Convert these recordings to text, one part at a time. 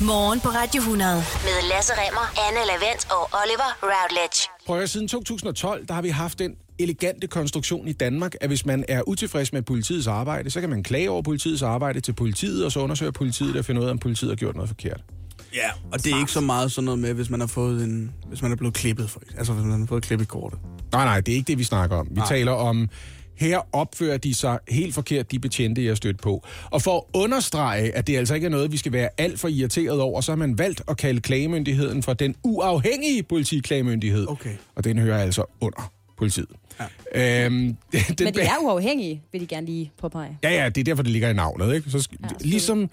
Morgen på Radio 100. Med Lasse Remmer, Anne Lavendt og Oliver Routledge. Prøv at siden 2012, der har vi haft den elegante konstruktion i Danmark, at hvis man er utilfreds med politiets arbejde, så kan man klage over politiets arbejde til politiet, og så undersøger politiet og finder ud af, om politiet har gjort noget forkert. Ja, og det er ikke så meget sådan noget med, hvis man har fået en, hvis man er blevet klippet, for eksempel. Altså, hvis man har fået klippet kortet. Nej, nej, det er ikke det, vi snakker om. Vi nej. taler om, her opfører de sig helt forkert, de betjente, jeg stødt på. Og for at understrege, at det altså ikke er noget, vi skal være alt for irriteret over, så har man valgt at kalde klagemyndigheden for den uafhængige politiklagemyndighed. Okay. Og den hører altså under politiet. Ja. Øhm, den, Men de er uafhængige, vil de gerne lige påpege. Ja, ja, det er derfor, det ligger i navnet. Ikke? Så, ja, ligesom,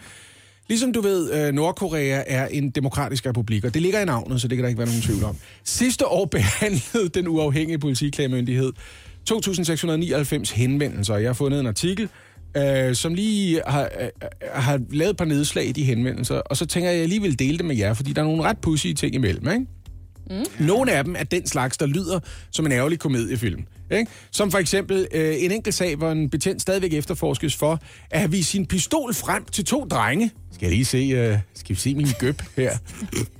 ligesom du ved, øh, Nordkorea er en demokratisk republik, og det ligger i navnet, så det kan der ikke være nogen tvivl om. Sidste år behandlede den uafhængige politiklagemyndighed 2.699 henvendelser. Jeg har fundet en artikel, øh, som lige har, øh, har lavet et par nedslag i de henvendelser, og så tænker jeg, at jeg lige vil dele det med jer, fordi der er nogle ret pudsige ting imellem, ikke? Mm. Nogle af dem er den slags, der lyder som en ærgerlig komediefilm. Ikke? Som for eksempel øh, en enkelt sag, hvor en betjent stadigvæk efterforskes for at have vist sin pistol frem til to drenge. Skal jeg lige se, øh, skal vi se min gøb her?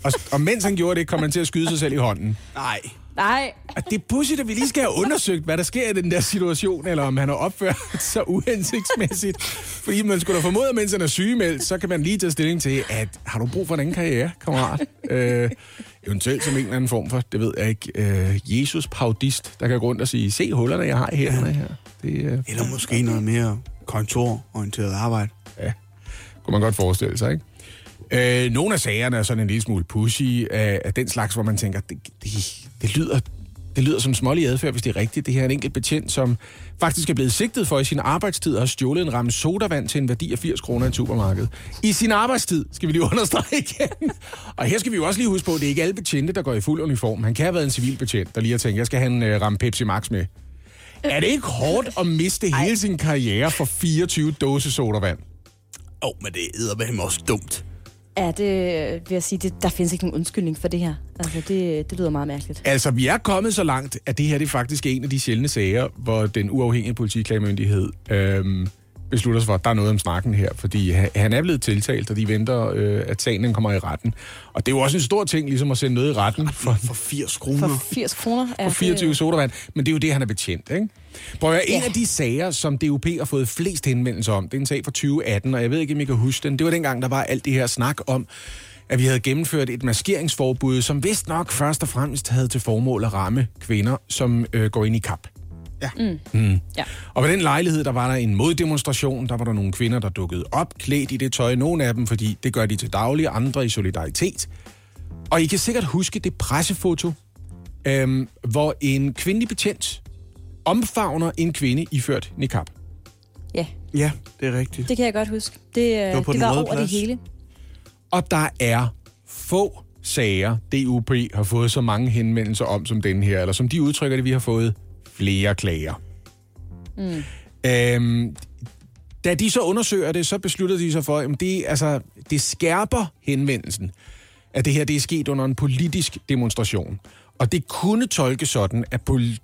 Og, og mens han gjorde det, kom han til at skyde sig selv i hånden. Nej. Nej. Og det er pudsigt, at vi lige skal have undersøgt, hvad der sker i den der situation, eller om han har opført sig uhensigtsmæssigt. Fordi man skulle da formode, mens han er sygemeldt, så kan man lige tage stilling til, at har du brug for en anden karriere, kammerat? øh, eventuelt som en eller anden form for, det ved jeg ikke, øh, Jesus paudist, der kan gå rundt og sige, se hullerne, jeg har i hænderne her. Det, øh, Eller måske noget mere kontororienteret arbejde. Ja, kunne man godt forestille sig, ikke? Øh, nogle af sagerne er sådan en lille smule pushy af, af den slags, hvor man tænker, det, det, det lyder det lyder som smålig adfærd, hvis det er rigtigt. Det her er en enkelt betjent, som faktisk er blevet sigtet for i sin arbejdstid at have stjålet en ramme sodavand til en værdi af 80 kroner i et supermarked. I sin arbejdstid, skal vi lige understrege igen. Og her skal vi jo også lige huske på, at det er ikke alle betjente, der går i fuld uniform. Han kan have været en civil betjent, der lige har tænkt, jeg skal have en uh, ramme Pepsi Max med. Er det ikke hårdt at miste Ej. hele sin karriere for 24 dåse sodavand? Åh, oh, men det er også dumt. Ja, det øh, vil jeg sige, det, der findes ikke nogen undskyldning for det her. Altså, det, det lyder meget mærkeligt. Altså, vi er kommet så langt, at det her det er faktisk en af de sjældne sager, hvor den uafhængige politiklagemyndighed øhm, beslutter sig for, at der er noget om snakken her, fordi han er blevet tiltalt, og de venter, øh, at sagen den kommer i retten. Og det er jo også en stor ting, ligesom at sende noget i retten. For, for 80 kroner. For 80 kroner? For 24 det... sodavand. Men det er jo det, han er betjent, ikke? Prøv at en ja. af de sager, som DUP har fået flest henvendelser om, det er en sag fra 2018, og jeg ved ikke, om I kan huske den. Det var dengang, der var alt det her snak om, at vi havde gennemført et maskeringsforbud, som vist nok først og fremmest havde til formål at ramme kvinder, som øh, går ind i kap. Ja. Mm. Mm. ja. Og ved den lejlighed, der var der en moddemonstration. Der var der nogle kvinder, der dukkede op, klædt i det tøj. Nogle af dem, fordi det gør de til daglig, andre i solidaritet. Og I kan sikkert huske det pressefoto, øhm, hvor en kvindelig betjent omfavner en kvinde iført niqab. Ja. Ja, det er rigtigt. Det kan jeg godt huske. Det, det var, på det var over plads. det hele. Og der er få sager, DUP har fået så mange henvendelser om som den her, eller som de udtrykker det, vi har fået flere klager. Mm. Øhm, da de så undersøger det, så beslutter de sig for, at det, altså, det skærper henvendelsen, at det her det er sket under en politisk demonstration. Og det kunne tolkes sådan, at,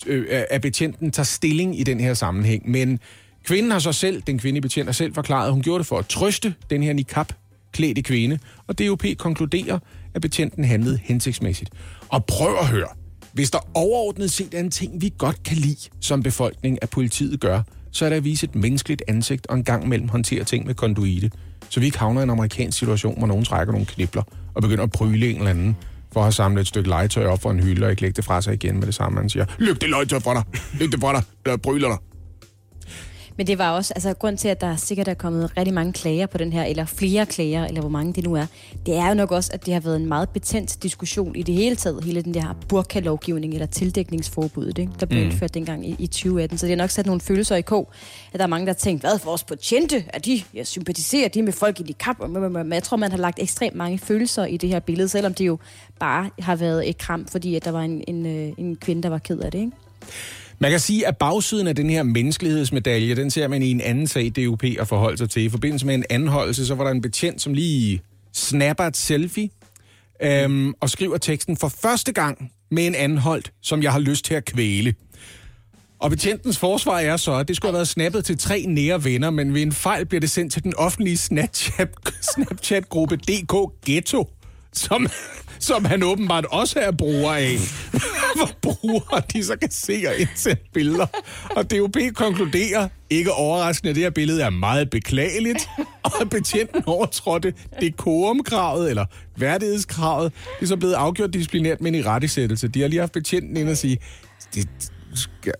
øh, at betjenten tager stilling i den her sammenhæng. Men kvinden har så selv, den kvindelige betjent har selv forklaret, at hun gjorde det for at trøste den her nikab klædte kvinde. Og DUP konkluderer, at betjenten handlede hensigtsmæssigt. Og prøv at høre. Hvis der overordnet set er en ting, vi godt kan lide som befolkning, at politiet gør, så er det at vise et menneskeligt ansigt og en gang mellem håndtere ting med konduite. Så vi ikke havner i en amerikansk situation, hvor nogen trækker nogle knibler og begynder at pryle en eller anden for at have samlet et stykke legetøj op for en hylde og ikke lægge det fra sig igen med det samme. Han siger, løb det legetøj fra dig, løb det fra dig, eller bryler dig. Men det var også, altså grund til, at der sikkert er kommet rigtig mange klager på den her, eller flere klager, eller hvor mange det nu er, det er jo nok også, at det har været en meget betændt diskussion i det hele taget, hele den der burka-lovgivning, eller tildækningsforbuddet, ikke? der blev mm. indført dengang i, i 2018. Så det har nok sat nogle følelser i kog, at der er mange, der har tænkt, hvad for os på tjente, at de jeg sympatiserer de med folk i de kap, men jeg tror, man har lagt ekstremt mange følelser i det her billede, selvom det jo bare har været et kram, fordi at der var en, en, øh, en kvinde, der var ked af det, ikke? Man kan sige, at bagsiden af den her menneskelighedsmedalje, den ser man i en anden sag, DUP at forholde sig til. I forbindelse med en anholdelse, så var der en betjent, som lige snapper et selfie øhm, og skriver teksten for første gang med en anholdt, som jeg har lyst til at kvæle. Og betjentens forsvar er så, at det skulle have været snappet til tre nære venner, men ved en fejl bliver det sendt til den offentlige Snapchat, Snapchat-gruppe DK Ghetto, som, som han åbenbart også er bruger af. Hvor brugere de så kan se og indsende billeder. Og DOP konkluderer, ikke overraskende, at det her billede er meget beklageligt, og betjenten overtrådte dekorumkravet, eller værdighedskravet. Det er så blevet afgjort disciplinært med en i rettesættelse. De har lige haft betjenten ind og sige, det,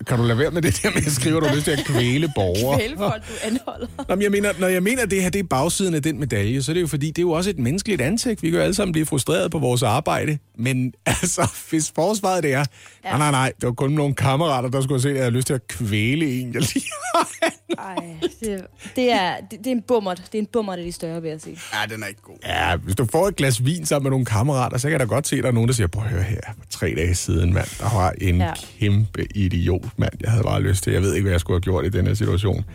kan du lade være med det der med at skrive, at du har lyst til at kvæle borgere? Kvæle folk, du anholder. Nå, men jeg mener, når jeg mener, at det her det er bagsiden af den medalje, så er det jo fordi, det er jo også et menneskeligt ansigt. Vi kan jo alle sammen blive frustreret på vores arbejde. Men altså, hvis forsvaret det er, ja. nej, nej, nej, det var kun nogle kammerater, der skulle se, at jeg havde lyst til at kvæle en, jeg lige har. Ej, det, det, er, det, det er en bummer. Det er en bummer, det er de større, vil jeg sige. Ja, den er ikke god. Ja, hvis du får et glas vin sammen med nogle kammerater, så kan jeg da godt se, at der er nogen, der siger, prøv at høre her, for tre dage siden, mand, der var en. Ja. kæmpe idiot, mand. Jeg havde bare lyst til, jeg ved ikke, hvad jeg skulle have gjort i den her situation.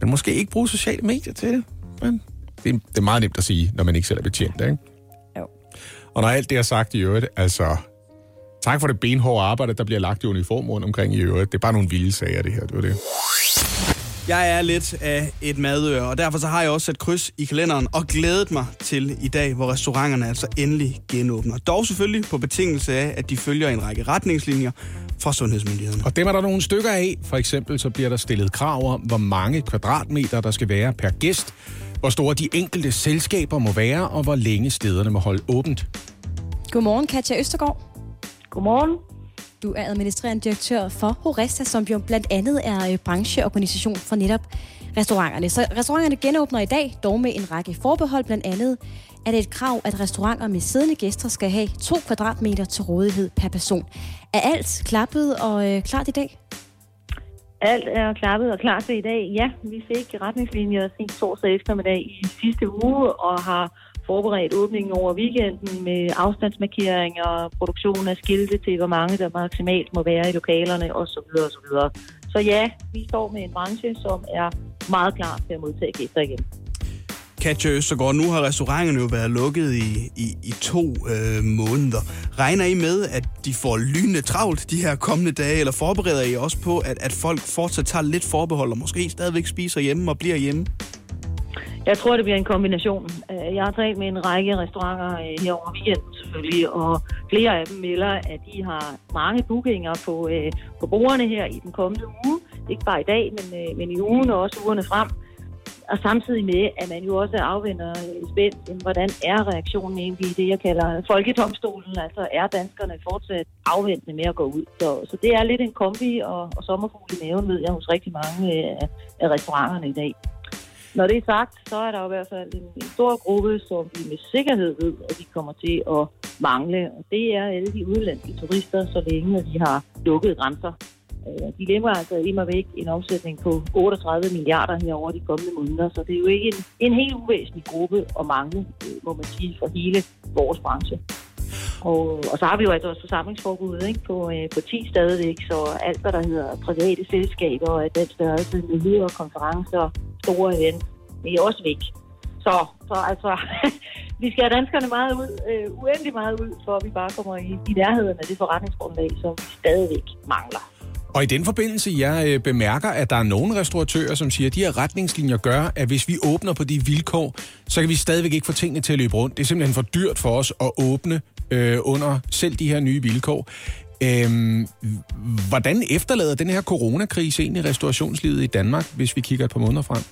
Men måske ikke bruge sociale medier til det. Men det, er, det er meget nemt at sige, når man ikke selv er betjent, ikke? Jo. Og når alt det er sagt i øvrigt, altså... Tak for det benhårde arbejde, der bliver lagt i uniform rundt omkring i øvrigt. Det er bare nogle vilde sager, det her. Det var det. Jeg er lidt af et madør, og derfor så har jeg også sat kryds i kalenderen og glædet mig til i dag, hvor restauranterne altså endelig genåbner. Dog selvfølgelig på betingelse af, at de følger en række retningslinjer fra sundhedsmyndighederne. Og dem er der nogle stykker af. For eksempel så bliver der stillet krav om, hvor mange kvadratmeter der skal være per gæst, hvor store de enkelte selskaber må være, og hvor længe stederne må holde åbent. Godmorgen, Katja Østergaard. Godmorgen. Du er administrerende direktør for Horesta, som jo blandt andet er øh, brancheorganisation for netop restauranterne. Så restauranterne genåbner i dag, dog med en række forbehold. Blandt andet er det et krav, at restauranter med siddende gæster skal have to kvadratmeter til rådighed per person. Er alt klappet og øh, klart i dag? Alt er klappet og klar til i dag. Ja, vi fik retningslinjer sent torsdag eftermiddag i sidste uge og har forberedt åbningen over weekenden med afstandsmarkeringer, produktion af skilte til, hvor mange der maksimalt må være i lokalerne osv. osv. Så ja, vi står med en branche, som er meget klar til at modtage gæster igen. Katja Østergaard, nu har restauranterne jo været lukket i, i, i to øh, måneder. Regner I med, at de får lynende travlt de her kommende dage, eller forbereder I også på, at, at folk fortsat tager lidt forbehold, og måske stadigvæk spiser hjemme og bliver hjemme? Jeg tror, det bliver en kombination. Øh, jeg har talt med en række restauranter øh, her over weekenden selvfølgelig, og flere af dem melder, at de har mange bookinger på, øh, på bordene her i den kommende uge. Ikke bare i dag, men, øh, men i ugen og også ugerne frem. Og samtidig med, at man jo også afventer spændt, hvordan er reaktionen egentlig i det, jeg kalder folkedomstolen? Altså er danskerne fortsat afventende med at gå ud? Så, så det er lidt en kombi og, og sommerfugl i maven, ved jeg, hos rigtig mange af, af restauranterne i dag. Når det er sagt, så er der jo i hvert fald en, en stor gruppe, som vi med sikkerhed ved, at vi kommer til at mangle. Og det er alle de udenlandske turister, så længe de har lukket grænser. Øh, de lemmer altså immer væk en omsætning på 38 milliarder her over de kommende måneder, så det er jo ikke en, en helt uvæsentlig gruppe at mangle, øh, må man sige, for hele vores branche. Og, og så har vi jo altså også forsamlingsforbuddet ikke, på, øh, på 10 stadigvæk, så alt, hvad der hedder private selskaber og den størrelse, møder, og konferencer, store event, det er også væk. Så, så altså, vi skal have danskerne meget ud, øh, uendelig meget ud, for at vi bare kommer i, i nærheden af det forretningsgrundlag, som vi stadigvæk mangler. Og i den forbindelse, jeg øh, bemærker, at der er nogle restauratører, som siger, at de her retningslinjer gør, at hvis vi åbner på de vilkår, så kan vi stadigvæk ikke få tingene til at løbe rundt. Det er simpelthen for dyrt for os at åbne øh, under selv de her nye vilkår. Øhm, hvordan efterlader den her coronakrise egentlig restaurationslivet i Danmark, hvis vi kigger et par måneder frem?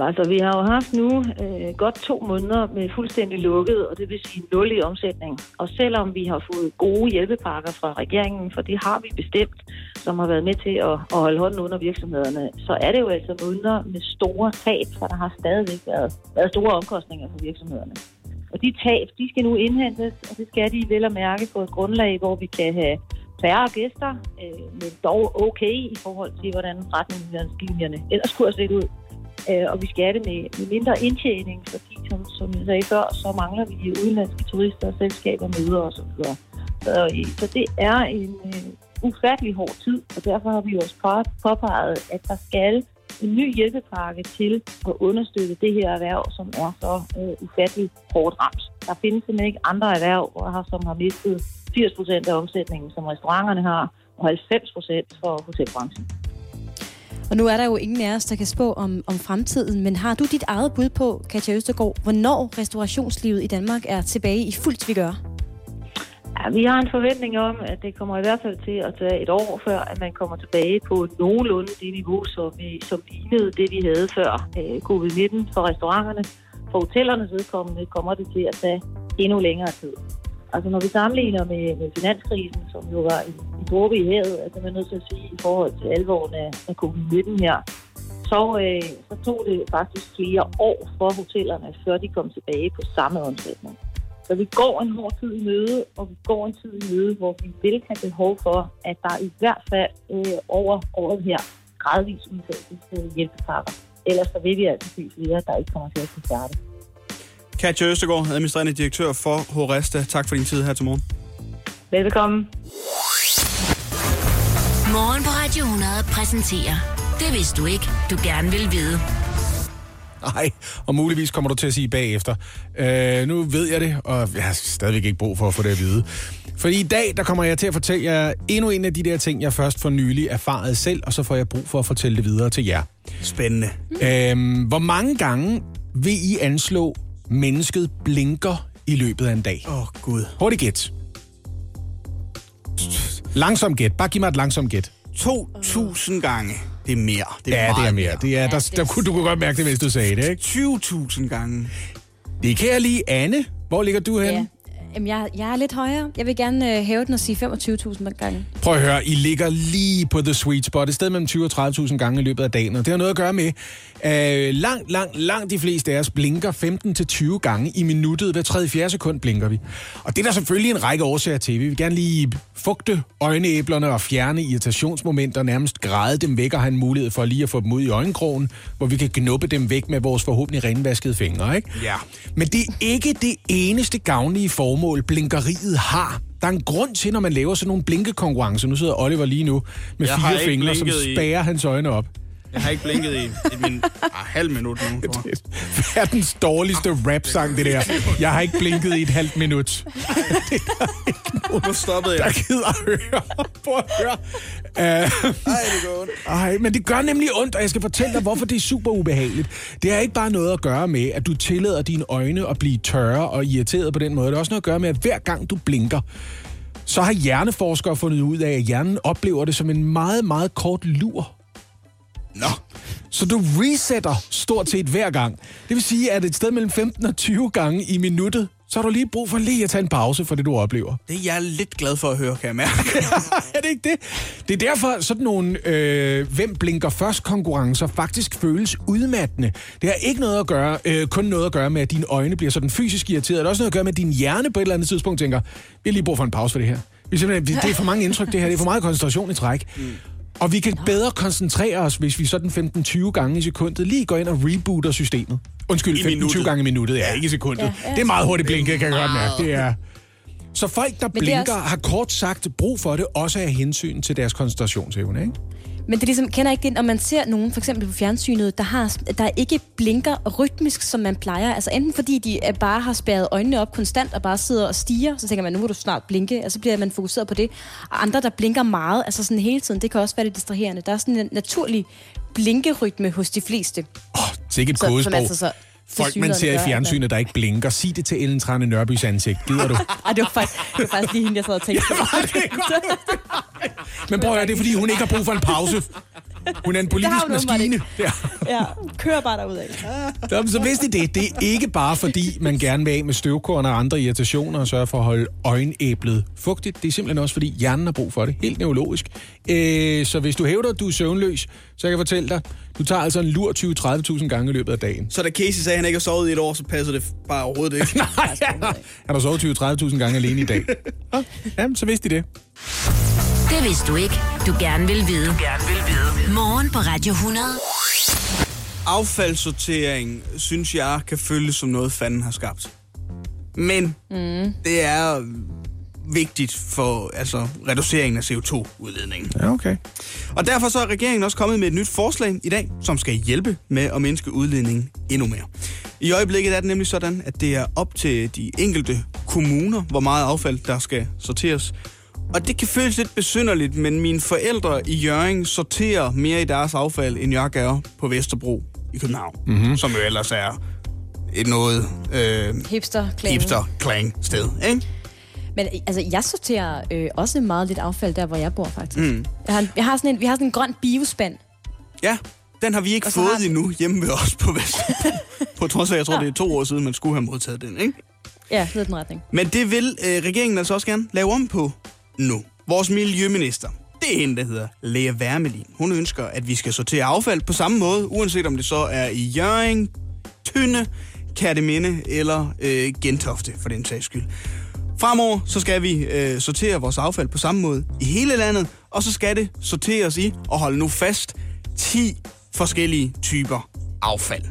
Altså, vi har jo haft nu øh, godt to måneder med fuldstændig lukket, og det vil sige nul i omsætning. Og selvom vi har fået gode hjælpepakker fra regeringen, for det har vi bestemt, som har været med til at, at holde hånden under virksomhederne, så er det jo altså måneder med store tab, for der har stadigvæk været, været store omkostninger for virksomhederne. Og de tab, de skal nu indhentes, og det skal de vel at mærke på et grundlag, hvor vi kan have færre gæster, øh, men dog okay i forhold til, hvordan retningslinjerne ellers kunne have set ud. Øh, og vi skal det med, med mindre indtjening, fordi som, som jeg sagde før, så mangler vi udenlandske turister og selskaber, møder osv. Så, så, øh, så det er en øh, ufattelig hård tid, og derfor har vi også på- påpeget, at der skal en ny hjælpepakke til at understøtte det her erhverv, som er så øh, ufattelig hårdt ramt. Der findes simpelthen ikke andre erhverv, har- som har mistet 80 procent af omsætningen, som restauranterne har, og 90 procent for hotelbranchen. Og nu er der jo ingen af os, der kan spå om, om fremtiden, men har du dit eget bud på, Katja Østergaard, hvornår restaurationslivet i Danmark er tilbage i fuldt vi gør? Ja, vi har en forventning om, at det kommer i hvert fald til at tage et år, før at man kommer tilbage på nogenlunde det niveau, som, vi, som lignede det, vi havde før øh, covid-19 for restauranterne. For hotellernes vedkommende kommer det til at tage endnu længere tid. Altså når vi sammenligner med, med finanskrisen, som jo var en, en dråbe i havet, altså man er nødt til at sige i forhold til alvoren af, af covid-19 her, så, øh, så tog det faktisk flere år for hotellerne, før de kom tilbage på samme omsætning. Så vi går en hård tid i møde, og vi går en tid i møde, hvor vi vil have behov for, at der i hvert fald øh, over året her gradvist udtages øh, hjælpepakker. Ellers så vil vi altså se flere, der ikke kommer til at kunne starte. Katja Østergaard, administrerende direktør for Horesta. Tak for din tid her til morgen. Velkommen. Morgen på Radio 100 præsenterer Det vidste du ikke, du gerne vil vide. Nej, og muligvis kommer du til at sige bagefter. Øh, nu ved jeg det, og jeg har stadigvæk ikke brug for at få det at vide. Fordi i dag, der kommer jeg til at fortælle jer endnu en af de der ting, jeg først for nylig erfaret selv, og så får jeg brug for at fortælle det videre til jer. Spændende. Øhm, hvor mange gange vil I anslå, mennesket blinker i løbet af en dag? Åh, oh, Gud. Hurtigt gæt. Langsom gæt. Bare giv mig et langsomt gæt. 2.000 gange. Det er mere. Det er Ja, det er mere. Det er, der, der, kunne, du kunne godt mærke det, hvis du sagde det, ikke? 20.000 gange. Det kan jeg lige. Anne, hvor ligger du henne? Ja. Jamen, jeg, jeg er lidt højere. Jeg vil gerne øh, hæve den og sige 25.000 gange. Prøv at høre, I ligger lige på the sweet spot, et sted mellem 20 og 30.000 gange i løbet af dagen, og det har noget at gøre med, øh, langt, langt, langt de fleste af os blinker 15-20 gange i minuttet, hver 3-4 sekund blinker vi. Og det er der selvfølgelig en række årsager til. Vi vil gerne lige fugte øjenæblerne og fjerne irritationsmomenter, nærmest græde dem væk og have en mulighed for lige at få dem ud i øjenkrogen, hvor vi kan knuppe dem væk med vores forhåbentlig renvaskede fingre, ikke? Ja. Men det er ikke det eneste gavnlige formål, blinkeriet har. Der er en grund til, når man laver sådan nogle blinkekonkurrencer. Nu sidder Oliver lige nu med Jeg fire fingre, som spærer hans øjne op. Jeg har ikke blinket i et min, ah, halv minut nu. tror jeg. Verdens dårligste rap-sang, det der. Jeg har ikke blinket i et halvt minut. Nu stoppede Der jeg. gider at høre. Prøv at høre. Uh, Ej, det går ondt. Ej, men det gør nemlig ondt, og jeg skal fortælle dig, hvorfor det er super ubehageligt. Det har ikke bare noget at gøre med, at du tillader dine øjne at blive tørre og irriteret på den måde. Det har også noget at gøre med, at hver gang du blinker, så har hjerneforskere fundet ud af, at hjernen oplever det som en meget, meget kort lur. Nå, Så du resetter stort set hver gang. Det vil sige, at et sted mellem 15 og 20 gange i minuttet, så har du lige brug for lige at tage en pause for det, du oplever. det er jeg lidt glad for at høre, kan jeg mærke. er det ikke det? Det er derfor sådan nogle øh, hvem blinker først konkurrencer faktisk føles udmattende. Det har ikke noget at gøre, øh, kun noget at gøre med, at dine øjne bliver sådan fysisk irriteret. Det har også noget at gøre med, at din hjerne på et eller andet tidspunkt tænker, vi har lige brug for en pause for det her. Vi det er for mange indtryk, det her. Det er for meget koncentration i træk. Mm. Og vi kan bedre koncentrere os, hvis vi sådan 15-20 gange i sekundet lige går ind og rebooter systemet. Undskyld, I 15-20 minuttet. gange i minuttet. Ja, ikke i sekundet. Ja, ja. Det er meget hurtigt blinket, kan jeg godt mærke. Det er... Så folk, der er blinker, også- har kort sagt brug for det, også af hensyn til deres koncentrationsevne, ikke? Men det er ligesom, kender ikke det, når man ser nogen, for eksempel på fjernsynet, der, har, der ikke blinker rytmisk, som man plejer. Altså enten fordi de bare har spærret øjnene op konstant og bare sidder og stiger, så tænker man, nu må du snart blinke, og så bliver man fokuseret på det. Og andre, der blinker meget, altså sådan hele tiden, det kan også være lidt distraherende. Der er sådan en naturlig blinkerytme hos de fleste. Åh, oh, sikkert Så- som kodesprog. altså så Folk, man ser i fjernsynet, der ikke blinker. Sig det til Ellen Trane Nørbys ansigt. Gider du? Ej, det var faktisk, det var faktisk lige hende, jeg sad og tænkte på. Men prøv at høre, det er, fordi hun ikke har brug for en pause. Hun er en politisk maskine. Ja. Ja, kør bare derudad. Nå, men Så vidste I det. Det er ikke bare fordi, man gerne vil af med støvkorn og andre irritationer og sørge for at holde øjenæblet fugtigt. Det er simpelthen også fordi, hjernen har brug for det. Helt neurologisk. Øh, så hvis du hævder, at du er søvnløs, så kan jeg fortælle dig, du tager altså en lur 20-30.000 gange i løbet af dagen. Så da Casey sagde, at han ikke har sovet i et år, så passer det bare overhovedet ikke. Nej, han har sovet 20-30.000 gange alene i dag. Jamen, så vidste I det. Det vidste du ikke, du gerne vil vide. Du gerne vil vide. Morgen på Radio 100. Affaldssortering, synes jeg, kan føles som noget, fanden har skabt. Men mm. det er vigtigt for altså, reduceringen af CO2-udledningen. Ja, okay. Og derfor så er regeringen også kommet med et nyt forslag i dag, som skal hjælpe med at mindske udledningen endnu mere. I øjeblikket er det nemlig sådan, at det er op til de enkelte kommuner, hvor meget affald der skal sorteres, Og det kan føles lidt besynderligt, men mine forældre i Jørgen sorterer mere i deres affald, end jeg gør på Vesterbro i København. Mm-hmm. Som jo ellers er et noget øh, Hipster, klang. hipster sted, ikke? Men altså, jeg sorterer øh, også meget lidt affald der, hvor jeg bor, faktisk. Mm. Jeg har, jeg har sådan en, vi har sådan en grøn biospand. Ja, den har vi ikke fået har den- endnu hjemme ved os på Vesterbro. på trods af, jeg tror, det er to år siden, man skulle have modtaget den, ikke? Ja, i den retning. Men det vil øh, regeringen altså også gerne lave om på nu. Vores miljøminister, det er hende, der hedder Lea Wermelin. Hun ønsker, at vi skal sortere affald på samme måde, uanset om det så er i Jøring, Tynde, Kærteminde eller øh, Gentofte, for den sags skyld. Fremover så skal vi øh, sortere vores affald på samme måde i hele landet, og så skal det sorteres i, og holde nu fast, 10 forskellige typer affald.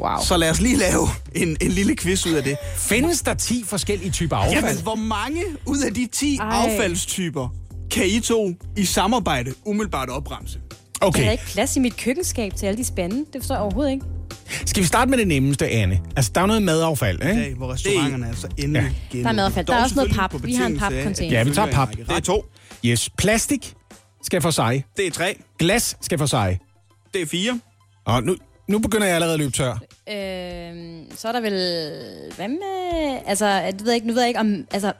Wow. Så lad os lige lave en, en lille quiz ud af det. Findes der 10 forskellige typer affald? Jamen, hvor mange ud af de 10 Ej. Affaldstyper kan I to i samarbejde umiddelbart opremse? Der er Okay, ikke plads i mit køkkenskab til alle de spande. Det forstår jeg overhovedet ikke. skal vi starte med det nemmeste, Anne? Altså, der er noget madaffald, I ikke? dag, hvor restauranterne er altså endelig ja. Der er madaffald. Der er også noget pap. Vi har en papcontainer. Ja, vi tager pap. Det er to. Yes, plastik skal for sig. Det er tre. Glas skal for sig. Det er fire. Og nu, nu begynder jeg allerede at løbe tør. Øh, så er der vel... Hvad med... Altså, jeg ved ikke, nu ved jeg ikke om... Altså,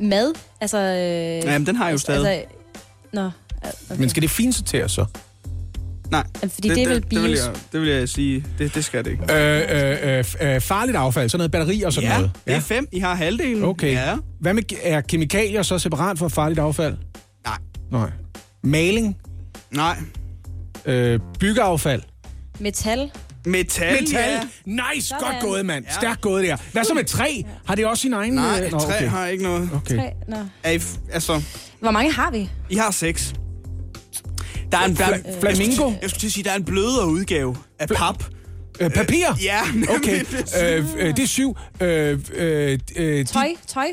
mad? Altså... Øh, Jamen, den har jeg jo stadig. Altså, nå, okay. Men skal det finsorteres så? Nej. Fordi det er vel det, det, vil bios. jeg, det vil jeg sige. Det, det skal det ikke. Øh, øh, øh, øh, farligt affald, sådan noget batteri og sådan Ja, noget. det er fem. I har halvdelen. Okay. Ja. Hvad med, er kemikalier så separat fra farligt affald? Nej. Nej. Maling, Nej. øh, byggeaffald. Metal. Metal, Metal. ja. Nice, Sådan. godt gået, mand. Ja. Stærkt gået der. Hvad så med træ? Har det også sin egen... Nej, øh, Nå, tre okay. har ikke noget. Okay. Tre. Nå. Er I, f- altså, Hvor mange har vi? I har seks. Der er en, der, Fla- flamingo? Jeg skulle til at sige, der er en blødere udgave af pap. Øh, papir? Ja, Okay, øh, øh, det er syv. Øh, øh, øh, de, Tøj. Tøj.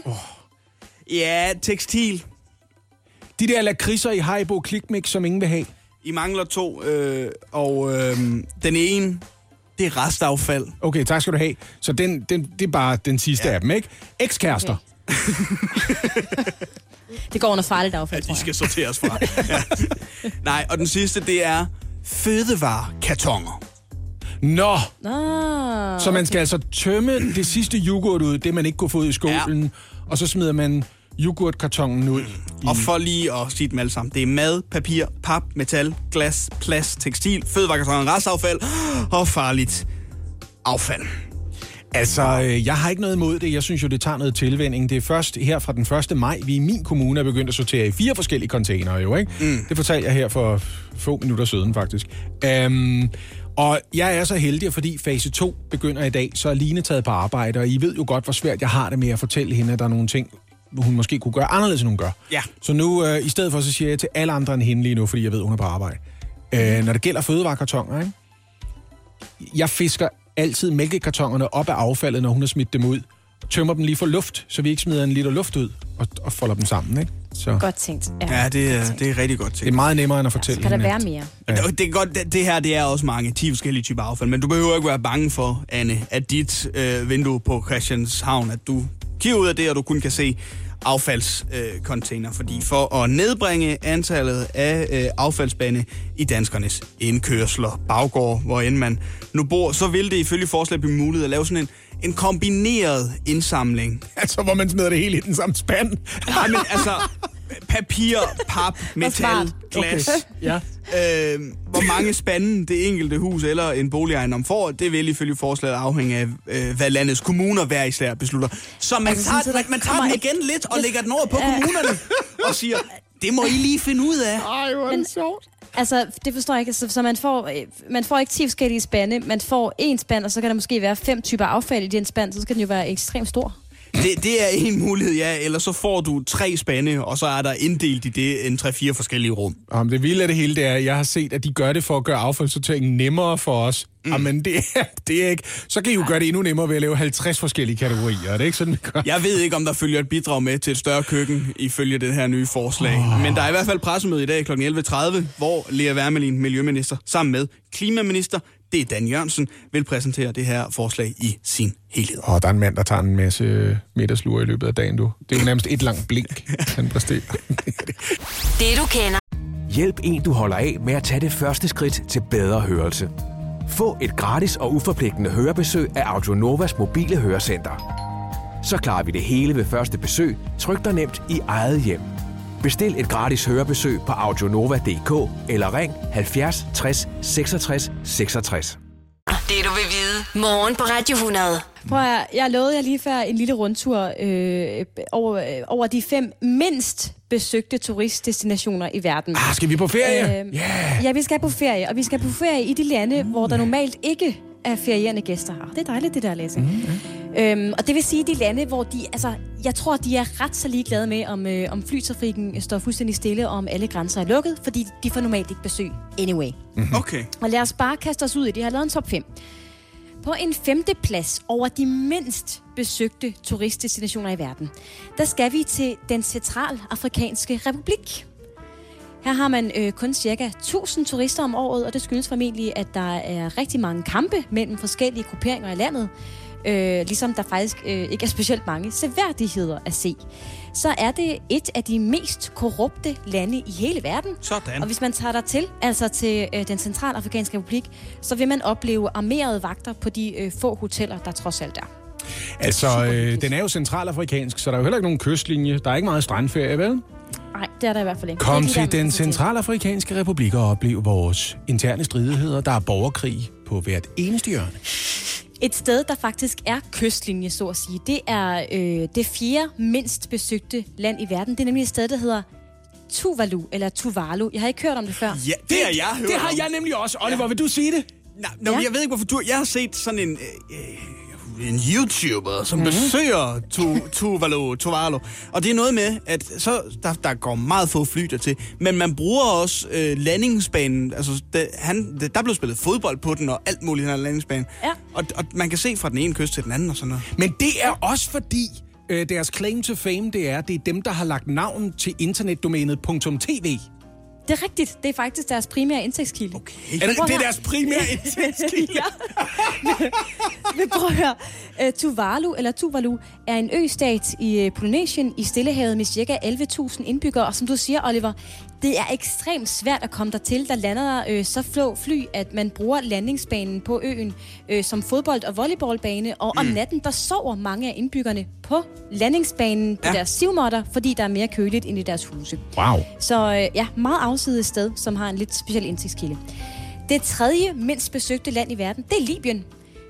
Ja, tekstil. de der lakridser i Haribo Clickmix, som ingen vil have. I mangler to, øh, og øh, den ene, det er restaffald. Okay, tak skal du have. Så den, den, det er bare den sidste ja. af dem, ikke? Ekskærester. Det går under farligt affald, Ja, de skal sorteres fra. ja. Nej, og den sidste, det er fødevarekartoner. Nå, Nå. så man skal altså tømme det sidste yoghurt ud, det man ikke kunne få ud i skålen, ja. og så smider man yoghurtkartongen ud. I, Og for lige at sige dem alle sammen. Det er mad, papir, pap, metal, glas, plast, tekstil, fødevarekartoner, restaffald og farligt affald. Altså, øh, jeg har ikke noget imod det. Jeg synes jo, det tager noget tilvænding. Det er først her fra den 1. maj, vi i min kommune er begyndt at sortere i fire forskellige containere jo, ikke? Mm. Det fortalte jeg her for få minutter siden, faktisk. Um, og jeg er så heldig, fordi fase 2 begynder i dag, så er Line taget på arbejde, og I ved jo godt, hvor svært jeg har det med at fortælle hende, at der er nogle ting, hun måske kunne gøre anderledes, end hun gør. Ja. Så nu, øh, i stedet for, så siger jeg til alle andre end hende lige nu, fordi jeg ved, hun er på arbejde. Øh, når det gælder fødevarekartoner, ikke? Jeg fisker altid mælkekartonerne op af affaldet, når hun har smidt dem ud. Tømmer dem lige for luft, så vi ikke smider en liter luft ud og, og folder dem sammen, ikke? Så Godt tænkt. Ja, det, godt er, tænkt. det er rigtig godt det er tænkt. meget nemmere end at Så fortælle kan der være mere. Ja. Det, er godt, det, det her det er også mange, 10 forskellige typer affald, men du behøver ikke være bange for, Anne, at dit øh, vindue på Christianshavn, at du kigger ud af det, og du kun kan se affaldscontainer, øh, fordi for at nedbringe antallet af øh, affaldsbande i danskernes indkørsler, baggård, hvor end man nu bor, så vil det ifølge forslaget blive muligt at lave sådan en, en kombineret indsamling. Altså, hvor man smider det hele i den samme spand. Nej, men altså, papir, pap, metal, glas. Ja. Øh, hvor mange spande det enkelte hus eller en boligejendom får, det vil ifølge forslaget afhænge af, øh, hvad landets kommuner hver især beslutter. Så man Altså, tager, sådan, så man, tager den igen lidt og lægger den over på kommunerne og siger, det må I lige finde ud af. Ej, hvor er det sjovt. Altså, det forstår jeg ikke. Så, så man, får, øh, man får ikke 10 forskellige spande. Man får en spand, og så kan der måske være fem typer affald i den spand. Så skal den jo være ekstremt stor. Det, det er en mulighed, ja. Eller så får du tre spande, og så er der inddelt i det en tre-fire forskellige rum. Om det vilde af det hele, det er, at jeg har set, at de gør det for at gøre affaldssorteringen nemmere for os. Mm. Jamen, det er, det er ikke... Så kan I jo gøre det endnu nemmere ved at lave 50 forskellige kategorier. Er det ikke sådan, vi gør? Jeg ved ikke, om der følger et bidrag med til et større køkken ifølge det her nye forslag. Oh. Men der er i hvert fald pressemøde i dag kl. 11.30, hvor Lea Wermelin, miljøminister, sammen med klimaminister, det er Dan Jørgensen, vil præsentere det her forslag i sin helhed. Og der er en mand, der tager en masse middagslure i løbet af dagen, du. Det er jo nærmest et langt blink, han præsterer. Det du kender. Hjælp en, du holder af med at tage det første skridt til bedre hørelse. Få et gratis og uforpligtende hørebesøg af Audionovas mobile hørecenter. Så klarer vi det hele ved første besøg, tryk dig nemt i eget hjem. Bestil et gratis hørebesøg på audionova.dk eller ring 70 60 66 66. Det du vil vide. Morgen på Radio 100. Prøv at, jeg lovede jer lige før en lille rundtur øh, over, øh, over de fem mindst besøgte turistdestinationer i verden. Ah, skal vi på ferie? Øhm, Yeah. Ja, vi skal på ferie, og vi skal på ferie i de lande, mm. hvor der normalt ikke er ferierende gæster her. Det er dejligt, det der, Lasse. Mm, øhm, og det vil sige, de lande, hvor de, altså, jeg tror, de er ret så ligeglade med, om, øh, om flytrafikken står fuldstændig stille, og om alle grænser er lukket, fordi de får normalt ikke besøg anyway. Okay. Og lad os bare kaste os ud i det. Jeg har lavet en top 5. På en femte plads over de mindst besøgte turistdestinationer i verden, der skal vi til den centralafrikanske republik. Her har man øh, kun cirka 1000 turister om året, og det skyldes formentlig, at der er rigtig mange kampe mellem forskellige grupperinger i landet. Øh, ligesom der faktisk øh, ikke er specielt mange seværdigheder at se. Så er det et af de mest korrupte lande i hele verden. Sådan. Og hvis man tager der til, altså til øh, den centralafrikanske republik, så vil man opleve armerede vagter på de øh, få hoteller, der trods alt er. Altså, øh, den er jo centralafrikansk, så der er jo heller ikke nogen kystlinje. Der er ikke meget strandferie, vel? Det er der i hvert fald ikke. Kom Det er til den centralafrikanske republik og oplev vores interne stridigheder. Der er borgerkrig på hvert eneste hjørne. Et sted, der faktisk er kystlinje, så at sige, det er øh, det fjerde mindst besøgte land i verden. Det er nemlig et sted, der hedder Tuvalu, eller Tuvalu. Jeg har ikke hørt om det før. Ja, det har jeg hørt Det har om. jeg nemlig også. Oliver, vil du sige det? Nej, no, Ja. jeg ved ikke, hvorfor du... Jeg har set sådan en... Øh, øh, en YouTuber, som mm-hmm. besøger tu, Tuvalu, Tuvalu. Og det er noget med, at så, der, der går meget få fly til, men man bruger også øh, landingsbanen. Altså, det, han, det, der blev spillet fodbold på den, og alt muligt den her landingsbane. Ja. Og, og man kan se fra den ene kyst til den anden og sådan noget. Men det er også fordi, øh, deres claim to fame, det er, det er dem, der har lagt navn til internetdomænet .tv. Det er rigtigt. Det er faktisk deres primære indtægtskilde. Okay. Er det, det er deres primære indtægtskilde? ja. Men prøv at høre. Uh, Tuvalu, eller Tuvalu, er en østat i uh, Polynesien i Stillehavet med ca. 11.000 indbyggere. Og som du siger, Oliver, det er ekstremt svært at komme dertil. Der lander der uh, så flå fly, at man bruger landingsbanen på øen uh, som fodbold- og volleyballbane. Og mm. om natten, der sover mange af indbyggerne på landingsbanen på ja. deres sivmåtter, fordi der er mere køligt end i deres huse. Wow. Så øh, ja, meget afsides sted, som har en lidt speciel indtægtskilde. Det tredje mindst besøgte land i verden, det er Libyen.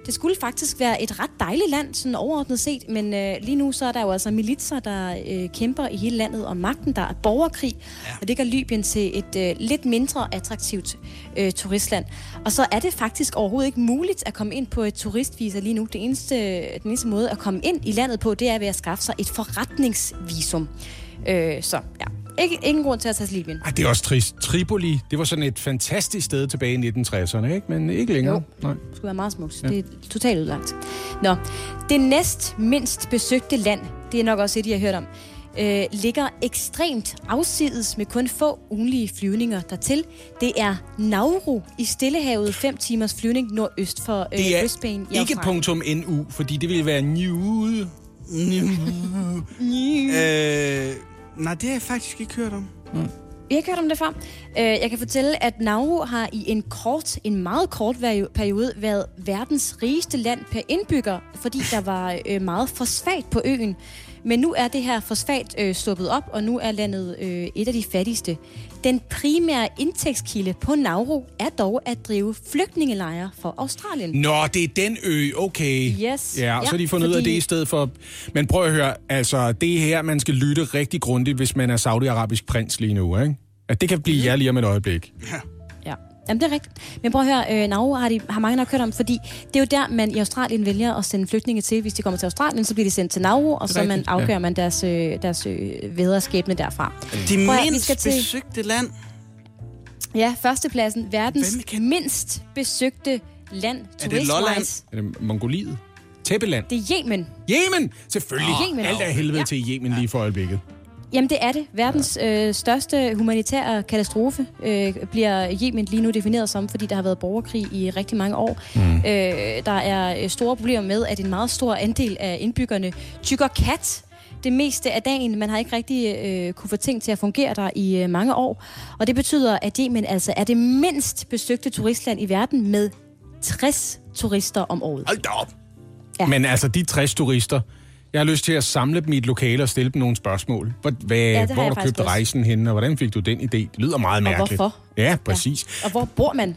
Det skulle faktisk være et ret dejligt land, sådan overordnet set, men øh, lige nu så er der jo altså militser, der øh, kæmper i hele landet om magten. Der er borgerkrig, ja. og det gør Libyen til et øh, lidt mindre attraktivt øh, turistland. Og så er det faktisk overhovedet ikke muligt at komme ind på et turistvisa lige nu. Det eneste, den eneste måde at komme ind i landet på, det er ved at skaffe sig et forretningsvisum. Øh, så ja, ikke, ingen grund til at tage til Libyen. Ej, det er også trist. Tripoli, det var sådan et fantastisk sted tilbage i 1960'erne, ikke? Men ikke længere. Jo. Nej. Det skulle være meget smukt. Ja. Det er totalt udlagt. Nå, det næst mindst besøgte land, det er nok også et, I har hørt om, øh, ligger ekstremt afsides med kun få ugenlige flyvninger dertil. Det er Nauru i Stillehavet, 5 timers flyvning nordøst for øh, Det er Brisbane i ikke Australien. .nu, fordi det ville være new. Øh, nej, det har jeg faktisk ikke hørt om. Jeg har ikke hørt om det før. Øh, jeg kan fortælle, at Nauru har i en kort, en meget kort periode været verdens rigeste land per indbygger, fordi der var øh, meget fosfat på øen. Men nu er det her fosfat øh, sluppet op, og nu er landet øh, et af de fattigste. Den primære indtægtskilde på Nauru er dog at drive flygtningelejre for Australien. Nå, det er den ø, okay. Yes. Ja, og så Ja, har de fundet ud af fordi- det i stedet for... Men prøv at høre, altså, det er her, man skal lytte rigtig grundigt, hvis man er saudiarabisk prins lige nu, ikke? At det kan blive jer lige om et øjeblik. Ja, Jamen, det er rigtigt. Men prøv at høre, øh, Nauru har, de, har mange nok hørt om, fordi det er jo der, man i Australien vælger at sende flygtninge til. Hvis de kommer til Australien, så bliver de sendt til Nauru, og så man rigtigt, ja. afgør man deres, øh, deres øh, vederskæbne derfra. Det Prøv at- vi mindst skal til- besøgte land. Ja, førstepladsen. Verdens kan- mindst besøgte land. Er det Lolland? Er det Mongoliet? Tæppeland? Det er Yemen. Yemen! Selvfølgelig. Yemen. Alt er helvede Ja. til Yemen lige for øjeblikket. Jamen det er det. Verdens øh, største humanitære katastrofe øh, bliver Yemen lige nu defineret som, fordi der har været borgerkrig i rigtig mange år. Mm. Øh, der er øh, store problemer med, at en meget stor andel af indbyggerne tykker kat det meste af dagen. Man har ikke rigtig øh, kunne få ting til at fungere der i øh, mange år. Og det betyder, at Yemen altså er det mindst besøgte turistland i verden med 60 turister om året. Hold da op! Ja. Men altså, de 60 turister, jeg har lyst til at samle dem i et lokale og stille dem nogle spørgsmål. Hvor, hvad, ja, hvor har du købt rejsen henne, og hvordan fik du den idé? Det lyder meget mærkeligt. Og hvorfor? Ja, præcis. Ja. Og hvor bor man?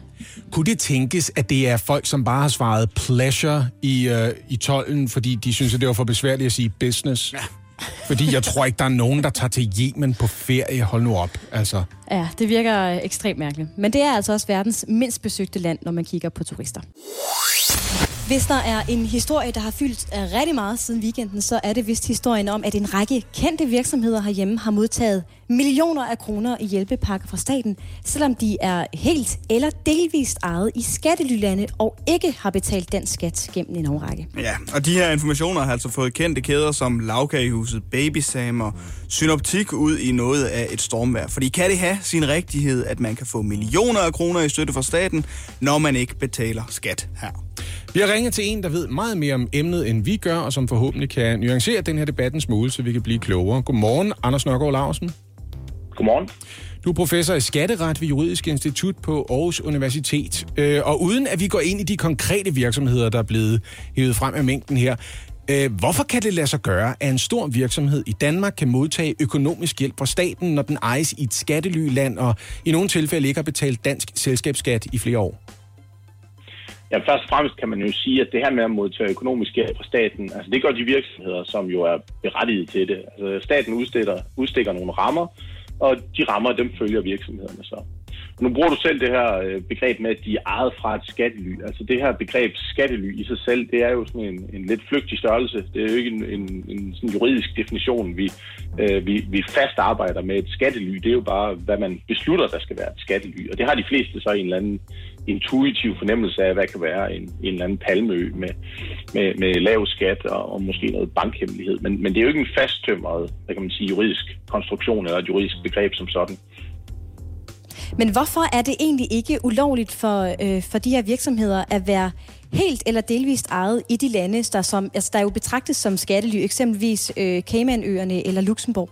Kunne det tænkes, at det er folk, som bare har svaret pleasure i, øh, i tollen, fordi de synes, at det var for besværligt at sige business? Ja. Fordi jeg tror ikke, der er nogen, der tager til Yemen på ferie. Hold nu op, altså. Ja, det virker ekstremt mærkeligt. Men det er altså også verdens mindst besøgte land, når man kigger på turister. Hvis der er en historie, der har fyldt øh, rigtig meget siden weekenden, så er det vist historien om, at en række kendte virksomheder herhjemme har modtaget millioner af kroner i hjælpepakker fra staten, selvom de er helt eller delvist ejet i skattelylande og ikke har betalt dansk skat gennem en årrække. Ja, og de her informationer har altså fået kendte kæder som Lavkagehuset, Babysam og Synoptik ud i noget af et stormvær. Fordi kan det have sin rigtighed, at man kan få millioner af kroner i støtte fra staten, når man ikke betaler skat her? Vi har ringet til en, der ved meget mere om emnet, end vi gør, og som forhåbentlig kan nuancere den her debat en smule, så vi kan blive klogere. Godmorgen, Anders Nørgaard Larsen. Godmorgen. Du er professor i skatteret ved Juridisk Institut på Aarhus Universitet. Øh, og uden at vi går ind i de konkrete virksomheder, der er blevet hævet frem af mængden her, øh, hvorfor kan det lade sig gøre, at en stor virksomhed i Danmark kan modtage økonomisk hjælp fra staten, når den ejes i et skattelyland og i nogle tilfælde ikke har betalt dansk selskabsskat i flere år? Ja, først og fremmest kan man jo sige, at det her med at modtage økonomisk hjælp fra staten, altså det gør de virksomheder, som jo er berettiget til det. Altså staten udstikker, udstikker nogle rammer, og de rammer, dem følger virksomhederne så. Nu bruger du selv det her øh, begreb med, at de er ejet fra et skattely. Altså det her begreb skattely i sig selv, det er jo sådan en, en lidt flygtig størrelse. Det er jo ikke en, en, en sådan juridisk definition. Vi, øh, vi, vi fast arbejder med et skattely. Det er jo bare, hvad man beslutter, der skal være et skattely. Og det har de fleste så en eller anden intuitiv fornemmelse af, hvad kan være en, en eller anden palmeø med, med, med lav skat og, og måske noget bankhemmelighed. Men, men det er jo ikke en fasttømret, hvad kan man sige, juridisk konstruktion eller et juridisk begreb som sådan. Men hvorfor er det egentlig ikke ulovligt for, øh, for de her virksomheder at være helt eller delvist ejet i de lande, der, som, altså, der er jo betragtes som skattely, eksempelvis øh, Caymanøerne eller Luxembourg?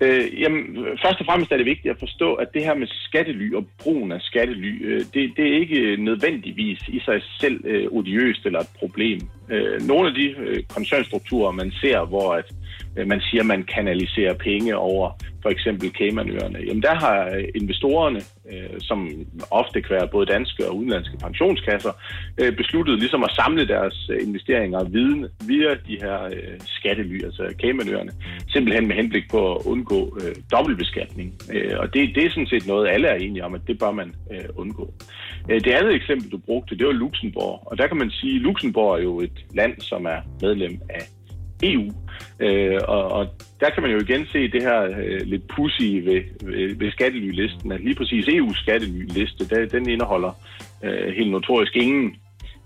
Øh, jamen, først og fremmest er det vigtigt at forstå, at det her med skattely og brugen af skattely, øh, det, det er ikke nødvendigvis i sig selv øh, odiøst eller et problem. Øh, nogle af de øh, koncernstrukturer, man ser, hvor at Øh, man siger, man kanaliserer penge over for eksempel Caymanøerne, jamen der har investorerne, øh, som ofte kværer både danske og udenlandske pensionskasser, øh, besluttet ligesom at samle deres øh, investeringer og viden via de her øh, skattely, altså Caymanøerne, simpelthen med henblik på at undgå øh, dobbeltbeskatning. Øh, og det, det er sådan set noget, alle er enige om, at det bør man øh, undgå. Øh, det andet eksempel, du brugte, det var Luxembourg, og der kan man sige, at Luxembourg er jo et land, som er medlem af EU. Øh, og, og der kan man jo igen se det her øh, lidt pussy ved, ved, ved skattelylisten, at lige præcis EU's skattelyliste, der, den indeholder øh, helt notorisk ingen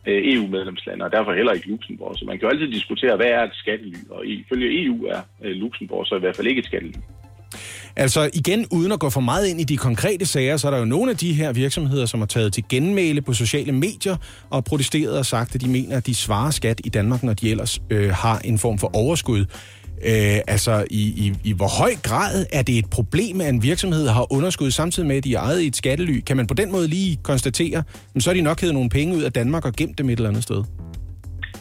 øh, EU-medlemslande, og derfor heller ikke Luxembourg. Så man kan jo altid diskutere, hvad er et skattely, og ifølge EU er øh, Luxembourg så i hvert fald ikke et skattely. Altså igen, uden at gå for meget ind i de konkrete sager, så er der jo nogle af de her virksomheder, som har taget til genmæle på sociale medier og protesteret og sagt, at de mener, at de svarer skat i Danmark, når de ellers øh, har en form for overskud. Øh, altså, i, i, i hvor høj grad er det et problem, at en virksomhed har underskud samtidig med, at de er ejet i et skattely? Kan man på den måde lige konstatere, så er de nok hævet nogle penge ud af Danmark og gemt dem et eller andet sted?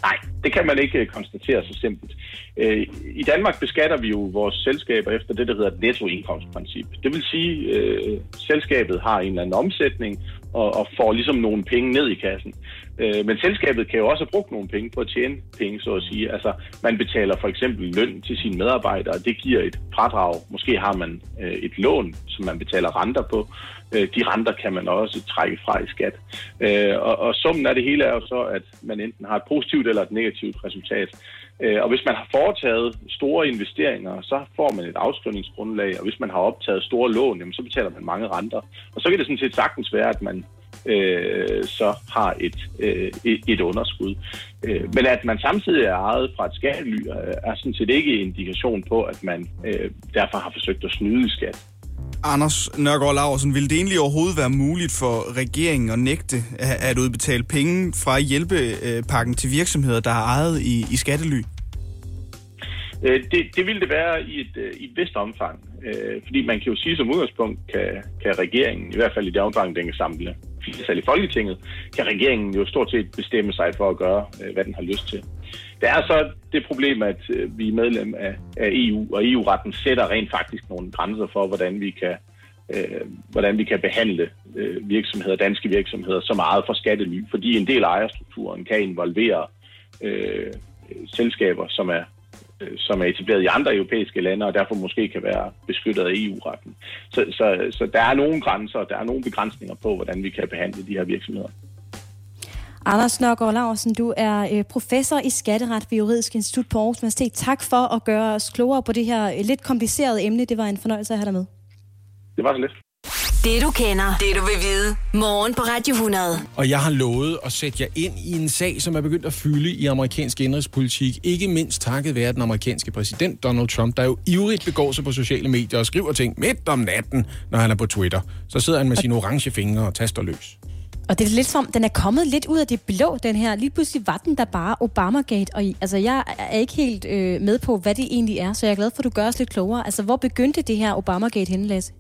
Nej, det kan man ikke øh, konstatere så simpelt. Øh, I Danmark beskatter vi jo vores selskaber efter det, der hedder et nettoindkomstprincip. Det vil sige, at selskabet har en eller anden omsætning og, og får ligesom nogle penge ned i kassen. Øh, men selskabet kan jo også have brugt nogle penge på at tjene penge, så at sige. Altså, man betaler for eksempel løn til sine medarbejdere, og det giver et fradrag. Måske har man øh, et lån, som man betaler renter på. Øh, de renter kan man også trække fra i skat. Øh, og, og summen af det hele er jo så, at man enten har et positivt eller et negativt resultat. Øh, og hvis man har foretaget store investeringer, så får man et afskrivningsgrundlag, og hvis man har optaget store lån, jamen, så betaler man mange renter. Og så kan det sådan set sagtens være, at man øh, så har et, øh, et, underskud. Øh, men at man samtidig er ejet fra et skattely, er sådan set ikke en indikation på, at man øh, derfor har forsøgt at snyde i skat. Anders Nørgaard Laversen, vil det egentlig overhovedet være muligt for regeringen at nægte at udbetale penge fra hjælpepakken til virksomheder, der har ejet i, i skattely? Øh, det, det vil det være i et, øh, i et vist omfang, øh, fordi man kan jo sige som udgangspunkt, kan, kan regeringen, i hvert fald i det omfang, den kan samle flertal i Folketinget, kan regeringen jo stort set bestemme sig for at gøre, øh, hvad den har lyst til. Der er så det problem, at øh, vi er medlem af, af EU, og EU-retten sætter rent faktisk nogle grænser for, hvordan vi kan, øh, hvordan vi kan behandle øh, virksomheder, danske virksomheder, så meget for skattely, fordi en del af ejerstrukturen kan involvere øh, selskaber, som er som er etableret i andre europæiske lande, og derfor måske kan være beskyttet af EU-retten. Så, så, så der er nogle grænser, der er nogle begrænsninger på, hvordan vi kan behandle de her virksomheder. Anders Nørgaard Laursen, du er øh, professor i skatteret ved Juridisk Institut på Aarhus Universitet. Tak for at gøre os klogere på det her øh, lidt komplicerede emne. Det var en fornøjelse at have dig med. Det var så lidt. Det du kender, det du vil vide. Morgen på Radio 100. Og jeg har lovet at sætte jer ind i en sag, som er begyndt at fylde i amerikansk indrigspolitik. Ikke mindst takket være den amerikanske præsident Donald Trump, der jo ivrigt begår sig på sociale medier og skriver ting midt om natten, når han er på Twitter. Så sidder han med sine orange fingre og taster løs. Og det er lidt som, den er kommet lidt ud af det blå, den her. Lige pludselig var den der bare Obamagate. Og altså, jeg er ikke helt øh, med på, hvad det egentlig er, så jeg er glad for, at du gør os lidt klogere. Altså, hvor begyndte det her Obamagate henne, Lasse?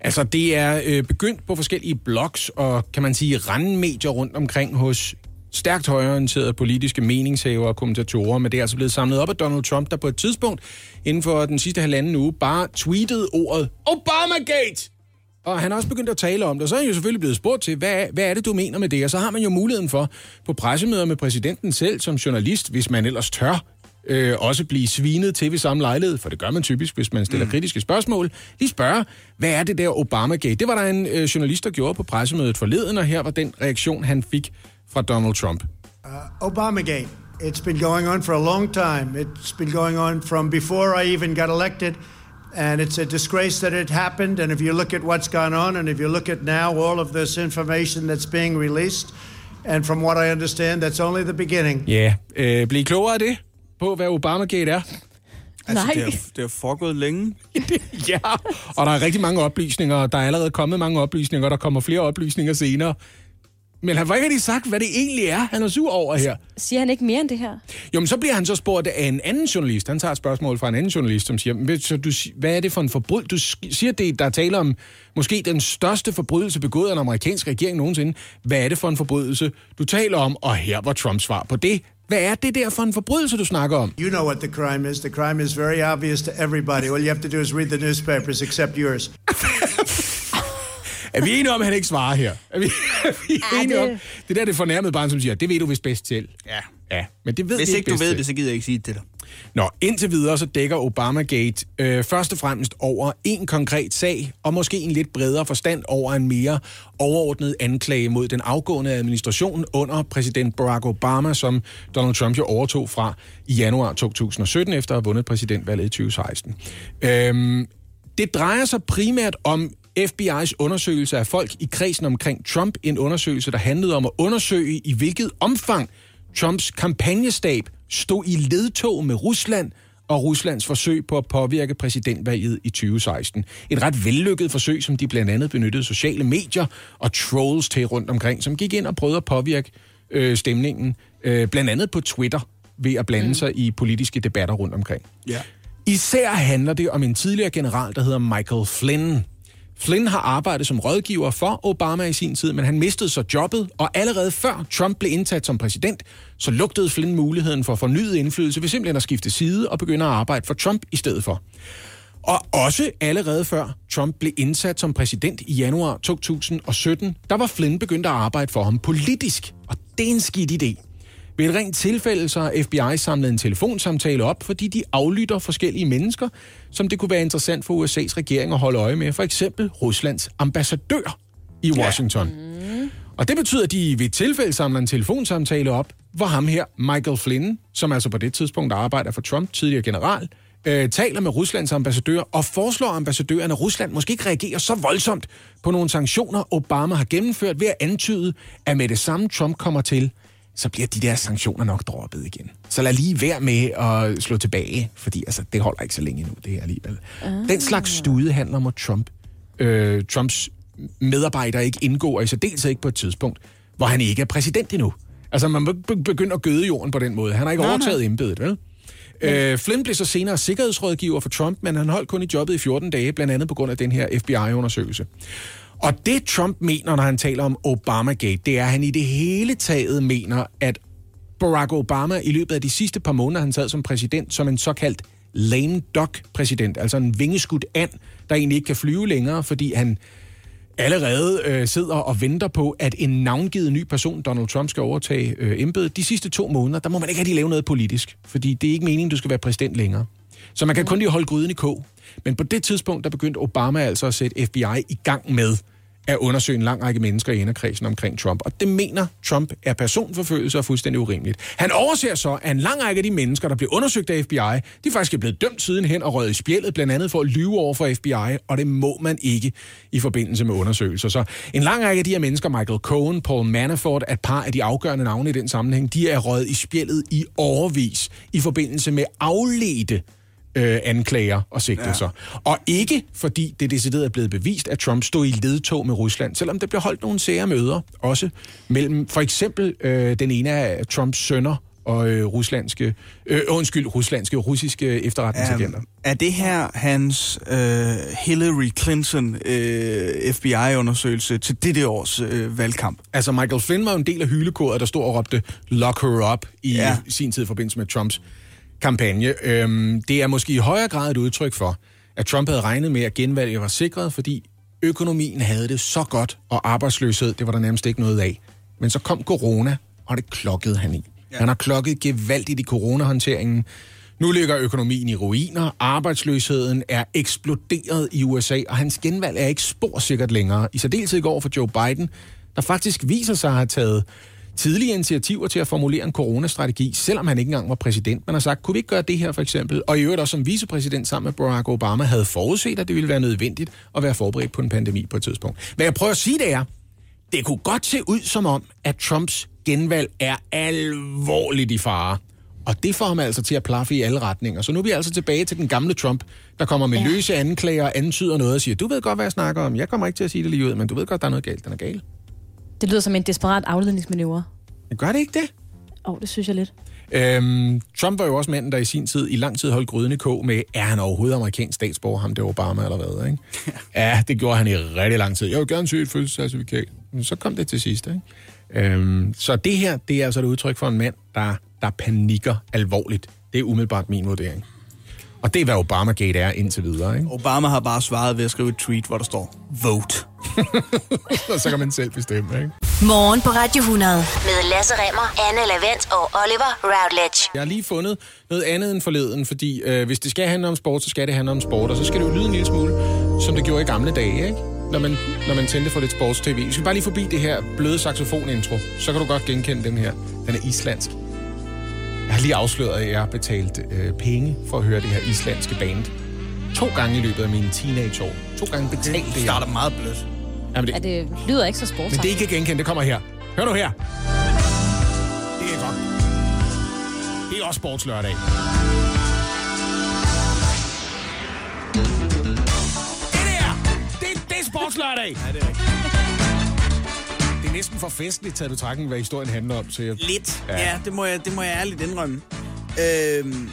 Altså, det er øh, begyndt på forskellige blogs og, kan man sige, randmedier rundt omkring hos stærkt højorienterede politiske meningshavere og kommentatorer, men det er altså blevet samlet op af Donald Trump, der på et tidspunkt inden for den sidste halvanden uge bare tweetede ordet Obamagate! Og han er også begyndt at tale om det, og så er han jo selvfølgelig blevet spurgt til, hvad, hvad er det, du mener med det? Og så har man jo muligheden for på pressemøder med præsidenten selv som journalist, hvis man ellers tør, øh, også blive svinet til ved samme lejlighed, for det gør man typisk, hvis man stiller mm. kritiske spørgsmål. Lige spørge, hvad er det der Obamagate? Det var der en øh, journalist, der gjorde på pressemødet forleden, og her var den reaktion, han fik fra Donald Trump. Uh, Obamagate. It's been going on for a long time. It's been going on from before I even got elected. And it's a disgrace that it happened. And if you look at what's gone on, and if you look at now all of this information that's being released, and from what I understand, that's only the beginning. Ja, yeah. øh, bliv klogere af det, på hvad Obamagate er. Altså, Nej. Det er, det er foregået længe. ja, og der er rigtig mange oplysninger, der er allerede kommet mange oplysninger, og der kommer flere oplysninger senere. Men han har ikke rigtig sagt, hvad det egentlig er, han er sur over her. Siger han ikke mere end det her? Jo, men så bliver han så spurgt af en anden journalist. Han tager et spørgsmål fra en anden journalist, som siger, så du, hvad er det for en forbrydelse? Du siger, det, der taler om måske den største forbrydelse begået af en amerikansk regering nogensinde. Hvad er det for en forbrydelse, du taler om? Og her var Trumps svar på det. Hvad er det der for en forbrydelse, du snakker om? You know what the crime is. The crime is very obvious to everybody. All you have to do is read the newspapers, except yours. Er vi enige om, at han ikke svarer her? Er vi, er vi ja, enige det... om? Det der det fornærmede barn, som siger, det ved du vist bedst selv. Ja. Ja, men det ved Hvis ikke du ved det, så gider jeg ikke sige det til dig. Nå, indtil videre så dækker Obamagate øh, først og fremmest over en konkret sag, og måske en lidt bredere forstand over en mere overordnet anklage mod den afgående administration under præsident Barack Obama, som Donald Trump jo overtog fra i januar 2017, efter at have vundet præsidentvalget i 2016. Øhm, det drejer sig primært om FBI's undersøgelse af folk i kredsen omkring Trump, en undersøgelse, der handlede om at undersøge, i hvilket omfang Trumps kampagnestab stod i ledtog med Rusland og Ruslands forsøg på at påvirke præsidentvalget i 2016. Et ret vellykket forsøg, som de blandt andet benyttede sociale medier og trolls til rundt omkring, som gik ind og prøvede at påvirke øh, stemningen, øh, blandt andet på Twitter, ved at blande mm. sig i politiske debatter rundt omkring. Ja. Især handler det om en tidligere general, der hedder Michael Flynn, Flynn har arbejdet som rådgiver for Obama i sin tid, men han mistede så jobbet, og allerede før Trump blev indsat som præsident, så lugtede Flynn muligheden for fornyet indflydelse ved simpelthen at skifte side og begynde at arbejde for Trump i stedet for. Og også allerede før Trump blev indsat som præsident i januar 2017, der var Flynn begyndt at arbejde for ham politisk. Og det er en skidt idé. Ved et rent tilfælde så har FBI samlet en telefonsamtale op, fordi de aflytter forskellige mennesker, som det kunne være interessant for USA's regering at holde øje med. For eksempel Ruslands ambassadør i Washington. Ja. Mm. Og det betyder, at de ved et tilfælde samler en telefonsamtale op, hvor ham her, Michael Flynn, som altså på det tidspunkt arbejder for Trump, tidligere general, øh, taler med Ruslands ambassadør og foreslår ambassadøren, at Rusland måske ikke reagerer så voldsomt på nogle sanktioner, Obama har gennemført ved at antyde, at med det samme Trump kommer til, så bliver de der sanktioner nok droppet igen. Så lad lige være med at slå tilbage, fordi altså, det holder ikke så længe nu, det her alligevel. Ah. Den slags studie handler om, Trump, øh, Trumps medarbejdere ikke indgår, i særdeleshed ikke på et tidspunkt, hvor han ikke er præsident endnu. Altså, man må ikke begynde at gøde jorden på den måde. Han har ikke Nej, overtaget embedet, vel? Øh, Flynn blev så senere sikkerhedsrådgiver for Trump, men han holdt kun i jobbet i 14 dage, blandt andet på grund af den her FBI-undersøgelse. Og det Trump mener, når han taler om Obamagate, det er, at han i det hele taget mener, at Barack Obama i løbet af de sidste par måneder, han sad som præsident, som en såkaldt lame duck præsident, altså en vingeskudt and, der egentlig ikke kan flyve længere, fordi han allerede øh, sidder og venter på, at en navngivet ny person, Donald Trump, skal overtage øh, embedet. De sidste to måneder, der må man ikke rigtig lave noget politisk, fordi det er ikke meningen, du skal være præsident længere. Så man kan kun lige holde gryden i kog. Men på det tidspunkt, der begyndte Obama altså at sætte FBI i gang med at undersøge en lang række mennesker i inderkredsen omkring Trump. Og det mener Trump er personforfølgelse og fuldstændig urimeligt. Han overser så, at en lang række af de mennesker, der blev undersøgt af FBI, de faktisk er blevet dømt sidenhen og røget i spjældet, blandt andet for at lyve over for FBI, og det må man ikke i forbindelse med undersøgelser. Så en lang række af de her mennesker, Michael Cohen, Paul Manafort, et par af de afgørende navne i den sammenhæng, de er røget i spjældet i overvis i forbindelse med afledte øh, anklager og sigtelser. Ja. Og ikke fordi det decideret er blevet bevist, at Trump stod i ledtog med Rusland, selvom der blev holdt nogle sære møder, også mellem for eksempel øh, den ene af Trumps sønner og øh, ruslandske, øh, undskyld, ruslandske, russiske efterretningsagenter. Um, er det her hans øh, Hillary Clinton øh, FBI-undersøgelse til dette års øh, valgkamp? Altså, Michael Flynn var en del af hylekoret, der stod og råbte, lock her up, i Ja. sin tid i forbindelse med Trumps kampagne. Øhm, det er måske i højere grad et udtryk for, at Trump havde regnet med, at genvalget var sikret, fordi økonomien havde det så godt, og arbejdsløshed, det var der nærmest ikke noget af. Men så kom corona, og det klokkede han i. Ja. Han har klokket gevaldigt i coronahåndteringen. Nu ligger økonomien i ruiner, arbejdsløsheden er eksploderet i USA, og hans genvalg er ikke spor sikkert længere. I særdeleshed i går for Joe Biden, der faktisk viser sig at have taget tidlige initiativer til at formulere en coronastrategi, selvom han ikke engang var præsident. Man har sagt, kunne vi ikke gøre det her for eksempel? Og i øvrigt også som vicepræsident sammen med Barack Obama havde forudset, at det ville være nødvendigt at være forberedt på en pandemi på et tidspunkt. Hvad jeg prøver at sige, det er, det kunne godt se ud som om, at Trumps genvalg er alvorligt i fare. Og det får ham altså til at plaffe i alle retninger. Så nu er vi altså tilbage til den gamle Trump, der kommer med ja. løse anklager og antyder noget og siger, du ved godt, hvad jeg snakker om. Jeg kommer ikke til at sige det lige ud, men du ved godt, der er noget galt. Den er gal. Det lyder som en desperat afledningsmanøvre. Gør det ikke det? Åh, oh, det synes jeg lidt. Øhm, Trump var jo også manden, der i sin tid, i lang tid holdt gryden i kog med, er han overhovedet amerikansk statsborger, ham det Obama eller hvad, ikke? ja, det gjorde han i rigtig lang tid. Jeg vil gerne se et fødselscertifikat. Men så kom det til sidst, ikke? Øhm, så det her, det er altså et udtryk for en mand, der, der panikker alvorligt. Det er umiddelbart min vurdering. Og det er, hvad Obamagate er indtil videre, ikke? Obama har bare svaret ved at skrive et tweet, hvor der står, vote. Og så kan man selv bestemme, ikke? Morgen på Radio 100. Med Lasse Remmer, Anne Lavendt og Oliver Routledge. Jeg har lige fundet noget andet end forleden, fordi øh, hvis det skal handle om sport, så skal det handle om sport, og så skal det jo lyde en lille smule, som det gjorde i gamle dage, ikke? Når man, når man tændte for lidt sports-tv. Vi skal bare lige forbi det her bløde saxofon-intro, så kan du godt genkende den her. Den er islandsk. Jeg har lige afsløret, at jeg har betalt øh, penge for at høre det her islandske band. To gange i løbet af mine teenageår. To gange betalte Det jeg. starter meget blødt. Jamen, Ja, det, det lyder ikke så men sportsagtigt. det er ikke genkende, det kommer her. Hør nu her. Det er godt. Det er også sportslørdag. Det der, det, det er sportslørdag. Ja, det er rigtigt. Det er næsten for festligt taget betragtning, hvad historien handler om. Så jeg, Lidt. Ja. Ja, det, må jeg, det må jeg ærligt indrømme. Øhm,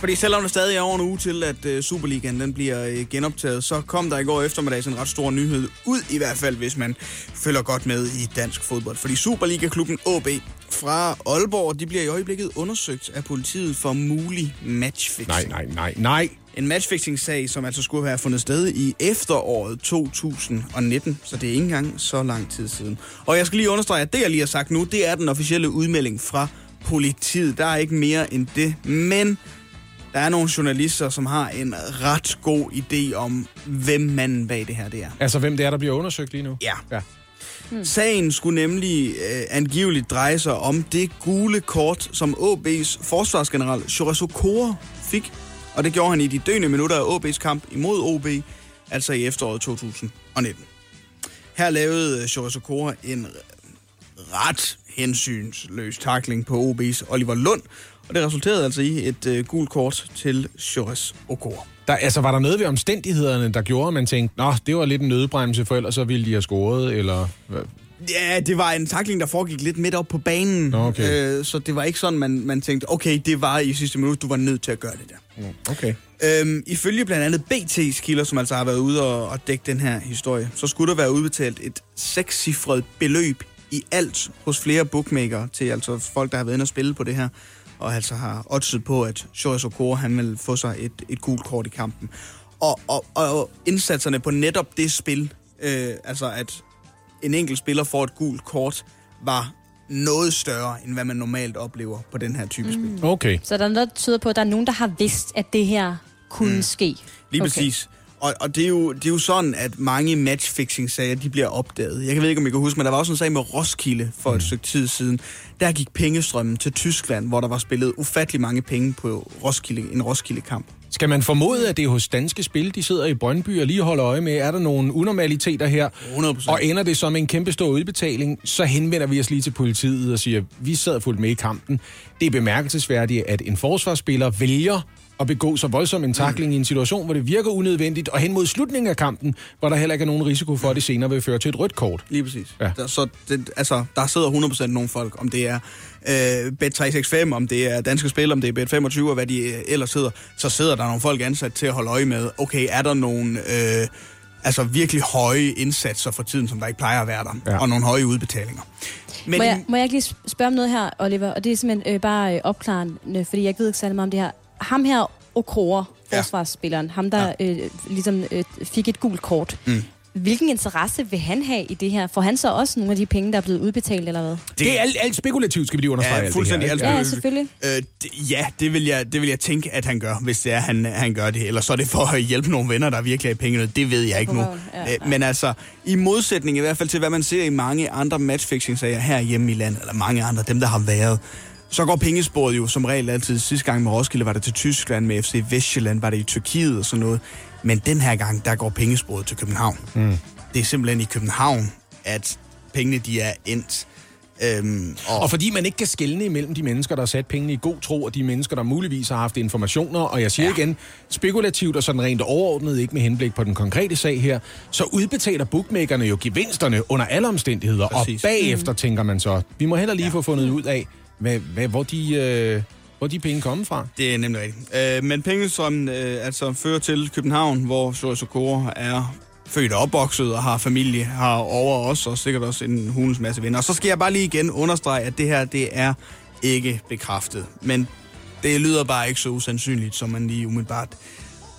fordi selvom der stadig er over en uge til, at øh, Superligaen den bliver øh, genoptaget, så kom der i går eftermiddag en ret stor nyhed ud, i hvert fald hvis man følger godt med i dansk fodbold. Fordi Superliga-klubben AB fra Aalborg, de bliver i øjeblikket undersøgt af politiet for mulig matchfixing. nej, nej, nej, nej. En matchfixing-sag, som altså skulle have fundet sted i efteråret 2019, så det er ikke engang så lang tid siden. Og jeg skal lige understrege, at det, jeg lige har sagt nu, det er den officielle udmelding fra politiet. Der er ikke mere end det, men der er nogle journalister, som har en ret god idé om, hvem manden bag det her det er. Altså, hvem det er, der bliver undersøgt lige nu? Ja. ja. Hmm. Sagen skulle nemlig øh, angiveligt dreje sig om det gule kort, som OB's forsvarsgeneral Shorezo Kore fik og det gjorde han i de døende minutter af OB's kamp imod OB, altså i efteråret 2019. Her lavede øh, Shoris Okora en ret hensynsløs takling på OB's Oliver Lund, og det resulterede altså i et øh, gult kort til Shoris Okora. Der, altså, var der noget ved omstændighederne, der gjorde, at man tænkte, nå, det var lidt en nødbremse, for ellers så ville de have scoret, eller... Ja, det var en takling, der foregik lidt midt op på banen. Okay. Øh, så det var ikke sådan, man, man tænkte, okay, det var i sidste minut, du var nødt til at gøre det der. Okay. Øhm, ifølge blandt andet BT's kilder, som altså har været ude og, og dække den her historie, så skulle der være udbetalt et sekscifret beløb i alt hos flere bookmakere til altså folk, der har været inde og spille på det her, og altså har oddset på, at Shoris Okoro, han vil få sig et, et gult kort i kampen. Og, og, og indsatserne på netop det spil, øh, altså at en enkelt spiller får et gult kort, var noget større, end hvad man normalt oplever på den her type mm. spil. Okay. Så der er noget, der tyder på, at der er nogen, der har vidst, at det her kunne mm. ske. Lige Okay. præcis. Og, og det, er jo, det er jo sådan, at mange matchfixing-sager, de bliver opdaget. Jeg ved ikke, om I kan huske, men der var også en sag med Roskilde for mm. et stykke tid siden. Der gik pengestrømmen til Tyskland, hvor der var spillet ufattelig mange penge på Roskilde, en Roskilde-kamp. Skal man formode, at det er hos Danske Spil, de sidder i Brøndby og lige holder øje med, er der nogle unormaliteter her? 100%. Og ender det som en kæmpe stor udbetaling, så henvender vi os lige til politiet og siger, vi sad fuldt med i kampen. Det er bemærkelsesværdigt, at en forsvarsspiller vælger at begå så voldsom en takling mm. i en situation, hvor det virker unødvendigt, og hen mod slutningen af kampen, hvor der heller ikke er nogen risiko for, at det senere vil føre til et rødt kort. Lige præcis. Ja. Der, så det, altså, der sidder 100% nogle folk, om det er øh, Bet365, om det er Danske Spil, om det er Bet25, og hvad de øh, ellers hedder, så sidder der nogle folk ansat til at holde øje med, okay, er der nogle... Øh, altså virkelig høje indsatser for tiden, som der ikke plejer at være der, Ja. og nogle høje udbetalinger. Men Må jeg, må jeg ikke lige spørge om noget her, Oliver? Og det er simpelthen øh, bare øh, opklarende, fordi jeg ikke ved ikke særlig meget om det her. Ham her, Okroa, Ja. forsvarsspilleren, ham der ja. øh, ligesom øh, fik et gult kort. Mm. Hvilken interesse vil han have i det her? Får han så også nogle af de penge, der er blevet udbetalt, eller hvad? Det, det er alt, alt spekulativt, skal vi lige understrege. alt Ja, det fuldstændig her, alt ikke? Ja, selvfølgelig. Øh, det, ja, det vil, jeg, det vil jeg tænke, at han gør, hvis det er, han, han gør det. Eller så er det for at hjælpe nogle venner, der virkelig er penge. Det ved jeg ikke nu. ja. Øh, Men altså, i modsætning i hvert fald til, hvad man ser i mange andre matchfixing-sager herhjemme i landet, eller mange andre, dem der har været, så går pengesporet jo som regel altid. Sidste gang med Roskilde var det til Tyskland, med FC Vestjylland var det i Tyrkiet og sådan noget. Men den her gang, der går pengesporet til København. Mm. Det er simpelthen i København, at pengene de er endt. Øhm, og, Og fordi man ikke kan skelne imellem de mennesker, der har sat pengene i god tro, og de mennesker, der muligvis har haft informationer, og jeg siger ja. igen, spekulativt og sådan rent overordnet, ikke med henblik på den konkrete sag her, så udbetaler bookmakerne jo gevinsterne under alle omstændigheder, Præcis. og bagefter mm. tænker man så, vi må heller lige ja. få fundet ud af, hvad, hvad, hvor, de, øh, hvor de penge kommer fra. Det er nemlig rigtigt. Øh, men pengestrømmen øh, altså fører til København, hvor Soros Okoro er født og opvokset og har familie har over os, og sikkert også en hulens masse venner. Og så skal jeg bare lige igen understrege, at det her, det er ikke bekræftet. Men det lyder bare ikke så usandsynligt, som man lige umiddelbart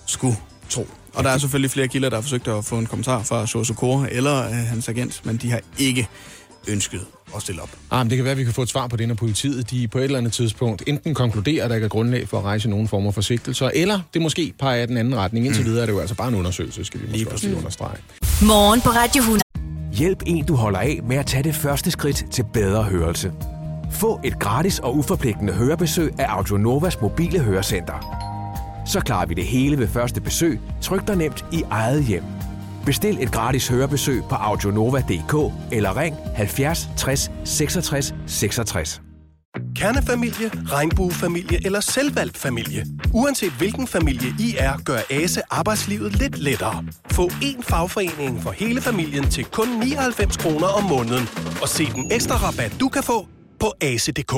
skulle tro. Og der er selvfølgelig flere kilder, der har forsøgt at få en kommentar fra Soros Okoro eller øh, hans agent, men de har ikke ønsket at stille op. Ah, men det kan være, at vi kan få et svar på det, når politiet de på et eller andet tidspunkt enten konkluderer, at der ikke er grundlag for at rejse nogen former for sigtelser, eller det måske peger i den anden retning. Indtil videre er det jo altså bare en undersøgelse, skal vi måske også lige understrege. Morgen på Radio 100. Hjælp en, du holder af med at tage det første skridt til bedre hørelse. Få et gratis og uforpligtende hørebesøg af Audionovas mobile hørecenter. Så klarer vi det hele ved første besøg, tryk dig nemt i eget hjem. Bestil et gratis hørebesøg på audionova.dk eller ring 70 60 66 66. Kernefamilie, regnbuefamilie eller selvvalgt familie. Uanset hvilken familie I er, gør ASE arbejdslivet lidt lettere. Få én fagforening for hele familien til kun 99 kroner om måneden. Og se den ekstra rabat, du kan få på ase.dk.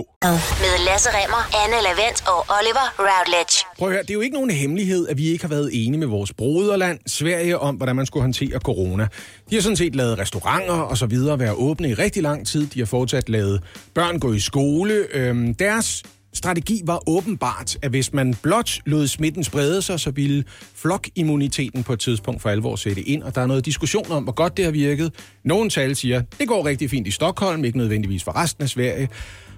Med Lasse Remmer, Anne Lavendt og Oliver Routledge. Prøv at høre, det er jo ikke nogen hemmelighed, at vi ikke har været enige med vores broderland, Sverige, om, hvordan man skulle håndtere corona. De har sådan set lavet restauranter og så videre være åbne i rigtig lang tid. De har fortsat lavet børn gå i skole. Øhm, deres strategi var åbenbart, at hvis man blot lod smitten sprede sig, så ville flokimmuniteten på et tidspunkt for alvor sætte ind. Og der er noget diskussion om, hvor godt det har virket. Nogle tal siger, det går rigtig fint i Stockholm, ikke nødvendigvis for resten af Sverige.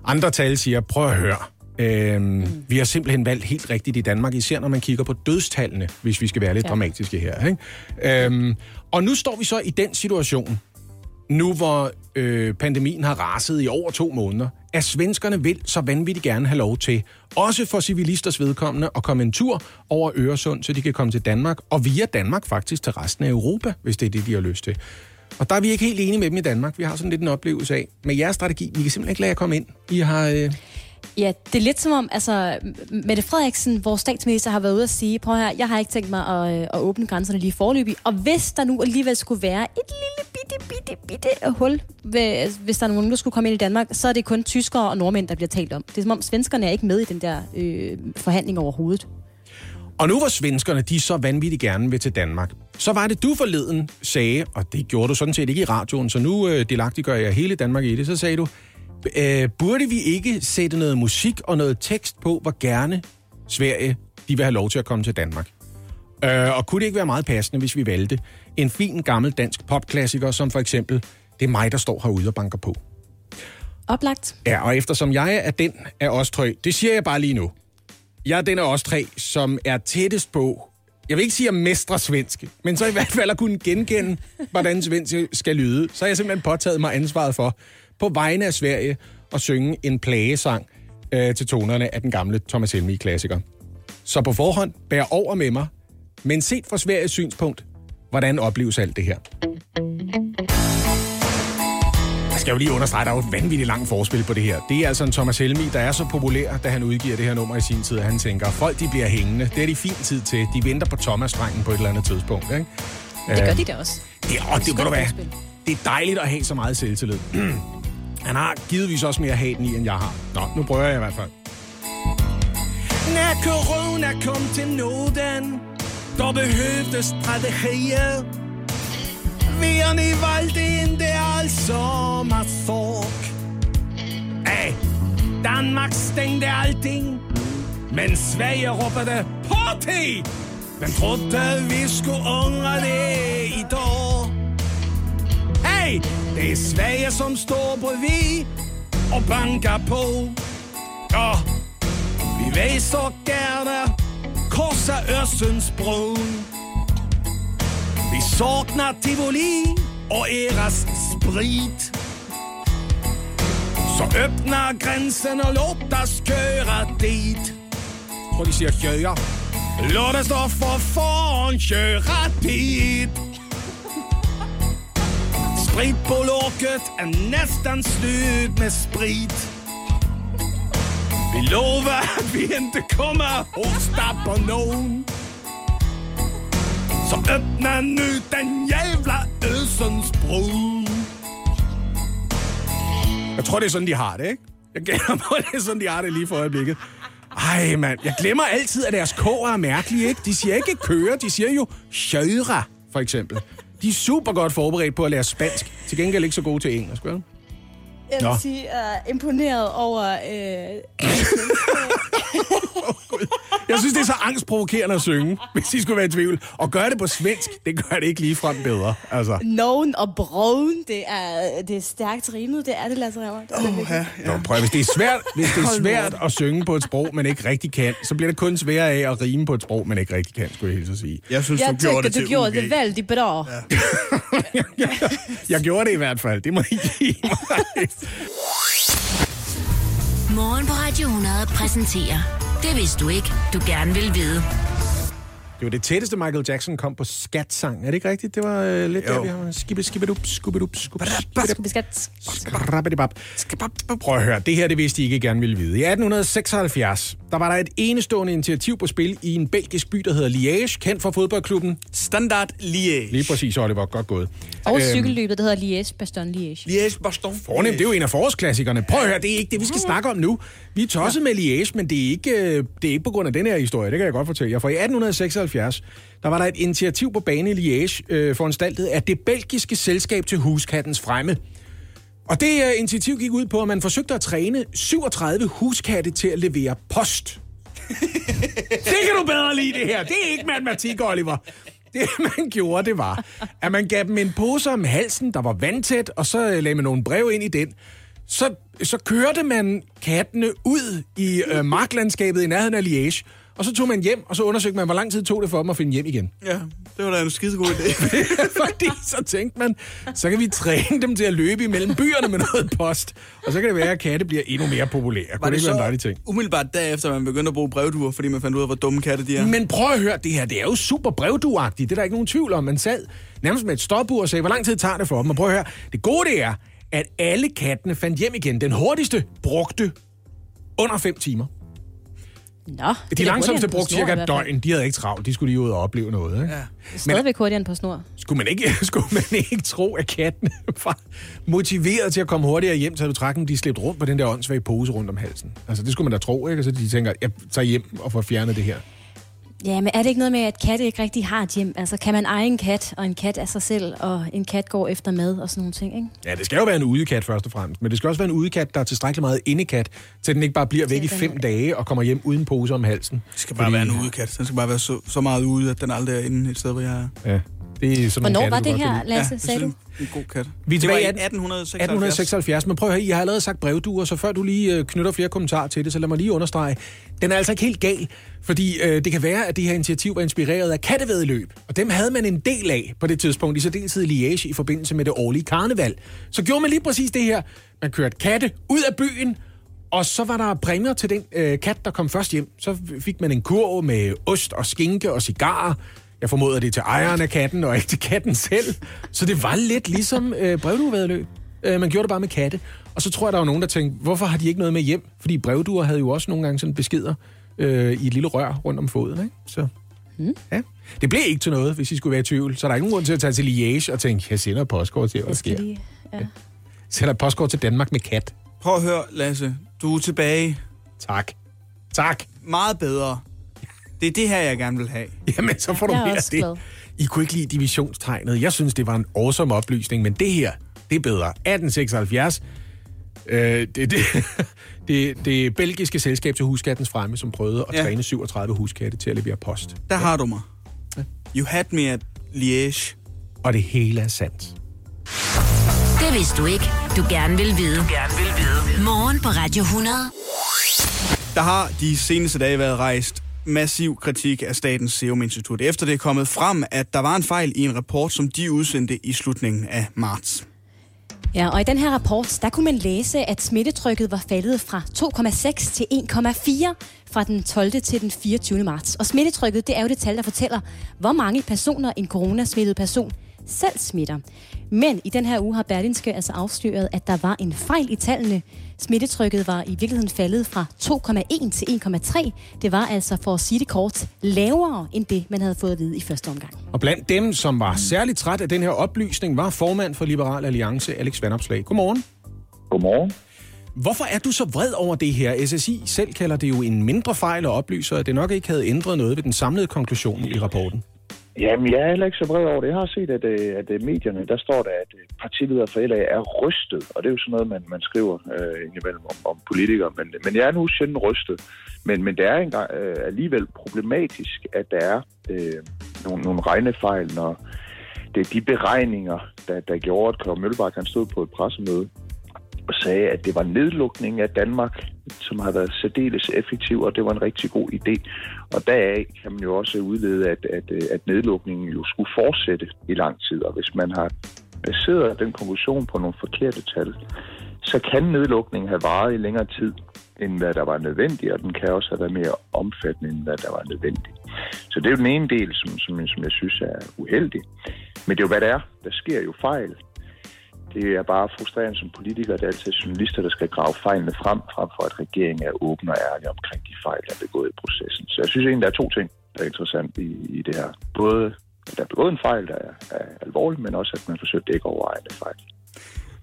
Andre tal siger, prøv at høre, Øhm, mm. Vi har simpelthen valgt helt rigtigt i Danmark, især når man kigger på dødstallene, hvis vi skal være lidt ja. Dramatiske her. Ikke? Øhm, og nu står vi så i den situation, nu hvor øh, pandemien har raset i over to måneder, at svenskerne vil så vanvittigt gerne have lov til, også for civilisters vedkommende, at komme en tur over Øresund, så de kan komme til Danmark, og via Danmark faktisk til resten af Europa, hvis det er det, de har lyst til. Og der er vi ikke helt enige med dem i Danmark. Vi har sådan lidt en oplevelse af, med jeres strategi, vi kan simpelthen ikke lade jer komme ind. I har... Øh, Ja, det er lidt som om, altså, Mette Frederiksen, vores statsminister, har været ude at sige, prøv her, jeg har ikke tænkt mig at, øh, at åbne grænserne lige forløbig, og hvis der nu alligevel skulle være et lille bitte, bitte, bitte hul, altså, hvis der er nogen, der skulle komme ind i Danmark, så er det kun tyskere og nordmænd, der bliver talt om. Det er som om, svenskerne er ikke med i den der øh, forhandling overhovedet. Og nu hvor svenskerne, de så vanvittigt gerne vil til Danmark, så var det du forleden sagde, og det gjorde du sådan set ikke i radioen, så nu øh, delagtiggør jeg hele Danmark i det, så sagde du, øh, burde vi ikke sætte noget musik og noget tekst på, hvor gerne Sverige de vil have lov til at komme til Danmark? Øh, og kunne det ikke være meget passende, hvis vi valgte en fin gammel dansk popklassiker, som for eksempel Det er mig, der står herude og banker på? Oplagt. Ja, og eftersom jeg er den af os tre, det siger jeg bare lige nu. Jeg er den af os tre, som er tættest på, jeg vil ikke sige at mestre svensk, men så i hvert fald at kunne genkende, hvordan svensk skal lyde. Så har jeg simpelthen påtaget mig ansvaret for, på vegne af Sverige, at synge en plagesang øh, til tonerne af den gamle Thomas Helmig-klassiker. Så på forhånd bær over med mig, men set fra Sveriges synspunkt, hvordan opleves alt det her? Jeg skal jo lige understrege, at der er jo et vanvittigt langt forspil på det her. Det er altså en Thomas Helmi, der er så populær, da han udgiver det her nummer i sin tid, at han tænker, folk de bliver hængende. Det er de fin tid til. De venter på Thomas-drengen på et eller andet tidspunkt. Ikke? Det gør de da også. Det, og det, det, det, være, det er dejligt at have så meget selvtillid. Han har givetvis også mere haten i, end jeg har. Nå, nu prøver jeg i hvert fald. När corona kom til Norden Då behövdes strategier Vi har ni valgte inte alls samma folk. Hey, Danmark stängde allting Men Sverige ropade party Men trodde vi skulle ångra det idag? Hey, det är Sverige som står bredvid och bankar på. Ja, vi vil så gerne korsa Öresundsbron. Vi saknar Tivoli och eras sprit. Så öppna gränsen och låt oss köra dit. Tror de siger köra. Låt oss då för fan köra dit. Sprit på locket är nästan slut med sprit. Vi lovar att vi inte kommer hosta på någon. Så öppna nu den jävla Öresundsbron. Jeg tror, det er sådan, de har det, ikke? Jeg gætter på, det er sådan, de har det lige for øjeblikket. Ej, mand. Jeg glemmer altid, at deres k'er er mærkelige, ikke? De siger ikke køre, de siger jo sjøra, for eksempel. De er super godt forberedt på at lære spansk. Til gengæld ikke så gode til engelsk, vel? Jeg vil Nå. sige, uh, imponeret over... Øh, Jeg synes, det er så angstprovokerende at synge, hvis I skulle være i tvivl. Og gøre det på svensk, det gør det ikke lige frem bedre. Altså. nogen og broen, det er, det er stærkt rimet, det er det, Lasse Remmer. Det er det virkelig. Nå, prøv, hvis det er svært, hvis det er svært at synge på et sprog, man ikke rigtig kan, så bliver det kun sværere af at rime på et sprog, man ikke rigtig kan, skulle jeg helt så sige. Jeg synes, Jeg du gjorde det du til gjorde UG. det vældig bra. Ja. Jeg gjorde det i hvert fald, det må I give mig. Morgen på Radio 100 præsenterer Det vidste du ikke, du gerne vil vide. Det var det tætteste, Michael Jackson kom på skatsang. Er det ikke rigtigt? Det var øh, lidt Jo. der, vi har skibbe, skibbedup, skubbedup, skubbedup, Skal vi skat? Skrabbedibab. Prøv at høre, det her det vidste I ikke gerne ville vide. I 1876, der var der et enestående initiativ på spil i en belgisk by, der hedder Liège, kendt for fodboldklubben. Standard Liège. Lige præcis, Oliver. Godt gået. Og Øhm, cykelløbet, der hedder Liège, Baston Liège. Liège, Boston. Fornemt, det er jo en af forårsklassikerne. Prøv at høre, det er ikke det, vi skal snakke om nu. Vi er tosset med Liège, men det er, ikke, øh, det er ikke på grund af den her historie, det kan jeg godt fortælle jer. For i 1876, der var der et initiativ på bane i Liège, øh, foranstaltet af det belgiske selskab til huskattens fremme. Og det øh, initiativ gik ud på, at man forsøgte at træne 37 huskatte til at levere post. det kan du bedre lide, det her. Det er ikke matematik, Oliver. Det, man gjorde, det var, at man gav dem en pose om halsen, der var vandtæt, og så øh, lagde man nogle brev ind i den. Så, så kørte man kattene ud i øh, marklandskabet i nærheden af Liège, og så tog man hjem, og så undersøgte man, hvor lang tid tog det for dem at finde hjem igen. Ja, det var da en skidegod idé. Fordi så tænkte man, så kan vi træne dem til at løbe imellem byerne med noget post. Og så kan det være, at katte bliver endnu mere populære. Kunne det ikke være en ting? umiddelbart derefter, man begyndte at bruge brevduer, fordi man fandt ud af, hvor dumme katte de er? Men prøv at høre, det her, det er jo super brevduagtigt. Det er der ikke nogen tvivl om. Man sad nærmest med et stopur og sagde, hvor lang tid tager det for dem? Og prøv at høre, det gode det er, at alle kattene fandt hjem igen. Den hurtigste brugte under 5 timer. Nå, De langsomste brugte cirka et døgn. De havde ikke travlt. De skulle lige ud og opleve noget. Ikke? Ja. Stadigvæk hurtigere end på snor. Skulle man, ikke, skulle man ikke tro, at kattene var motiveret til at komme hurtigere hjem til betragtning, de slæbte rundt på den der åndssvage pose rundt om halsen? Altså, det skulle man da tro, ikke? Og så de tænker, jeg tager hjem og får fjernet det her. Ja, men er det ikke noget med, at katte ikke rigtig har et hjem? Altså, kan man eje en kat, og en kat er sig selv, og en kat går efter mad og sådan nogle ting, ikke? Ja, det skal jo være en udekat først og fremmest, men det skal også være en udekat, der er tilstrækkeligt meget indekat, til den ikke bare bliver væk i fem er- dage og kommer hjem uden pose om halsen. Det skal bare være en udekat. Den skal bare være så, så meget ude, at den aldrig er inde et sted, hvor jeg er. Ja, det er sådan nogle Hvornår katte, var det her. Lasse, det sagde du? er en god kat. Vi er tilbage i i 1876. 1876, men prøv at høre, I har allerede sagt brevduer, så før du lige øh, knytter flere kommentarer til det, så lad mig lige understrege. Den er altså ikke helt gal, fordi øh, det kan være, at det her initiativ var inspireret af kattevedløb, og dem havde man en del af på det tidspunkt, i særdeleshed i Liège i forbindelse med det årlige karneval. Så gjorde man lige præcis det her. Man kørte katte ud af byen, og så var der præmier til den øh, kat, der kom først hjem. Så fik man en kurv med ost og skinke og cigarer. Jeg formoder det er til ejeren af katten, og ikke til katten selv. Så det var lidt ligesom øh, brevduevedløb. Øh, man gjorde det bare med katte. Og så tror jeg, der var nogen, der tænkte, hvorfor har de ikke noget med hjem? Fordi brevduer havde jo også nogle gange sådan beskeder øh, i et lille rør rundt om foden. Ikke? Så ja. Det blev ikke til noget, hvis I skulle være i tvivl. Så der er ikke nogen grund til at tage til Liège og tænke, jeg sender postkort til, hvad der sker. lige... Ja. Sender et postkort til Danmark med kat. Prøv at høre, Lasse. Du er tilbage. Tak. Tak. Meget bedre. Det er det her, jeg gerne vil have. Jamen, så får du er mere af det. glad. I kunne ikke lide divisionstegnet. Jeg synes, det var en awesome oplysning, men det her, det er bedre. 1876. Øh, det, det, det, det belgiske selskab til huskattens fremme, som prøvede at Ja. træne 37 huskatte til at levere post. Der har du mig. You had me at Liège. Og det hele er sandt. Det vidste du ikke. Du gerne vil vide. Du gerne vil vide. Morgen på Radio 100. Der har de seneste dage været rejst massiv kritik af Statens Serum Institut, efter det er kommet frem, at der var en fejl i en rapport, som de udsendte i slutningen af marts. Ja, og i den her rapport, der kunne man læse, at smittetrykket var faldet fra 2,6 til 1,4 fra den 12. til den 24. marts. Og smittetrykket, det er jo det tal, der fortæller, hvor mange personer en coronasmittet person selv smitter. Men i den her uge har Berlinske altså afsløret, at der var en fejl i tallene. Smittetrykket var i virkeligheden faldet fra 2,1 til 1,3. Det var altså, for at sige det kort, lavere end det, man havde fået at vide i første omgang. Og blandt dem, som var særligt træt af den her oplysning, var formand for Liberal Alliance, Alex Vandopslag. Godmorgen. Godmorgen. Hvorfor er du så vred over det her? SSI selv kalder det jo en mindre fejl og oplyser, at det nok ikke havde ændret noget ved den samlede konklusion i rapporten. Jamen, jeg er heller ikke så vred over det. Jeg har set, at, øh, at øh, medierne, der står der, at øh, partileder for LA er rystet. Og det er jo sådan noget, man, man skriver øh, indimellem om, om politikere. Men, men jeg er nu sjældent rystet. Men, men det er engang, øh, alligevel problematisk, at der er øh, nogle, nogle regnefejl, når det er de beregninger, der, der gjorde, at Kåre Mølbak han stod på et pressemøde og sagde, at det var nedlukning af Danmark, som har været særdeles effektiv, og det var en rigtig god idé. Og deraf kan man jo også udlede, at, at, at nedlukningen jo skulle fortsætte i lang tid. Og hvis man har baseret den konklusion på nogle forkerte tal, så kan nedlukningen have varet i længere tid, end hvad der var nødvendigt, og den kan også have været mere omfattende, end hvad der var nødvendigt. Så det er jo den ene del, som, som, som jeg synes er uheldig. Men det er jo, hvad det er. Der sker jo fejl. Det er bare frustrerende som politiker, at det er altid journalister, der skal grave fejlene frem, frem for at regeringen er åben og ærlig omkring de fejl, der er begået i processen. Så jeg synes egentlig, der er to ting, der er interessant i, i det her. Både, at der er begået en fejl, der er, er alvorlig, men også, at man forsøger at dække over egne fejl.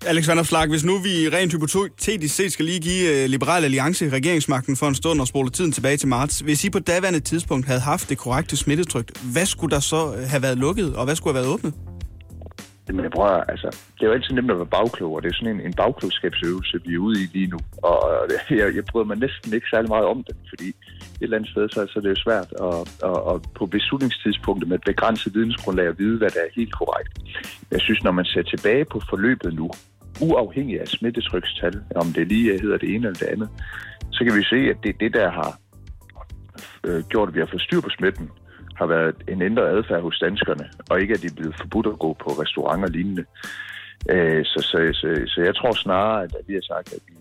Alexander Flak, hvis nu vi rent hypotetisk set skal lige give øh, Liberal Alliance regeringsmagten for en stund og spole tiden tilbage til marts. Hvis I på daværende tidspunkt havde haft det korrekte smittetryk, hvad skulle der så øh, have været lukket, og hvad skulle have været åbnet? Men jeg prøver, altså, det er jo altid nemt at være bagklog, og det er sådan en, en bagklogskabsøvelse, vi er ude i lige nu. Og jeg, jeg bryder mig næsten ikke særlig meget om det, fordi et eller andet sted, så, så det er jo svært at, at, at på beslutningstidspunktet med et begrænset vidensgrundlag at vide, hvad der er helt korrekt. Jeg synes, når man ser tilbage på forløbet nu, uafhængig af smittetrykstal, om det lige hedder det ene eller det andet, så kan vi se, at det er det, der har øh, gjort, at vi har fået styr på smitten, har været en ændret adfærd hos danskerne, og ikke at de er blevet forbudt at gå på restauranter og lignende. Øh, så, så, så, så jeg tror snarere, at vi har sagt, at vi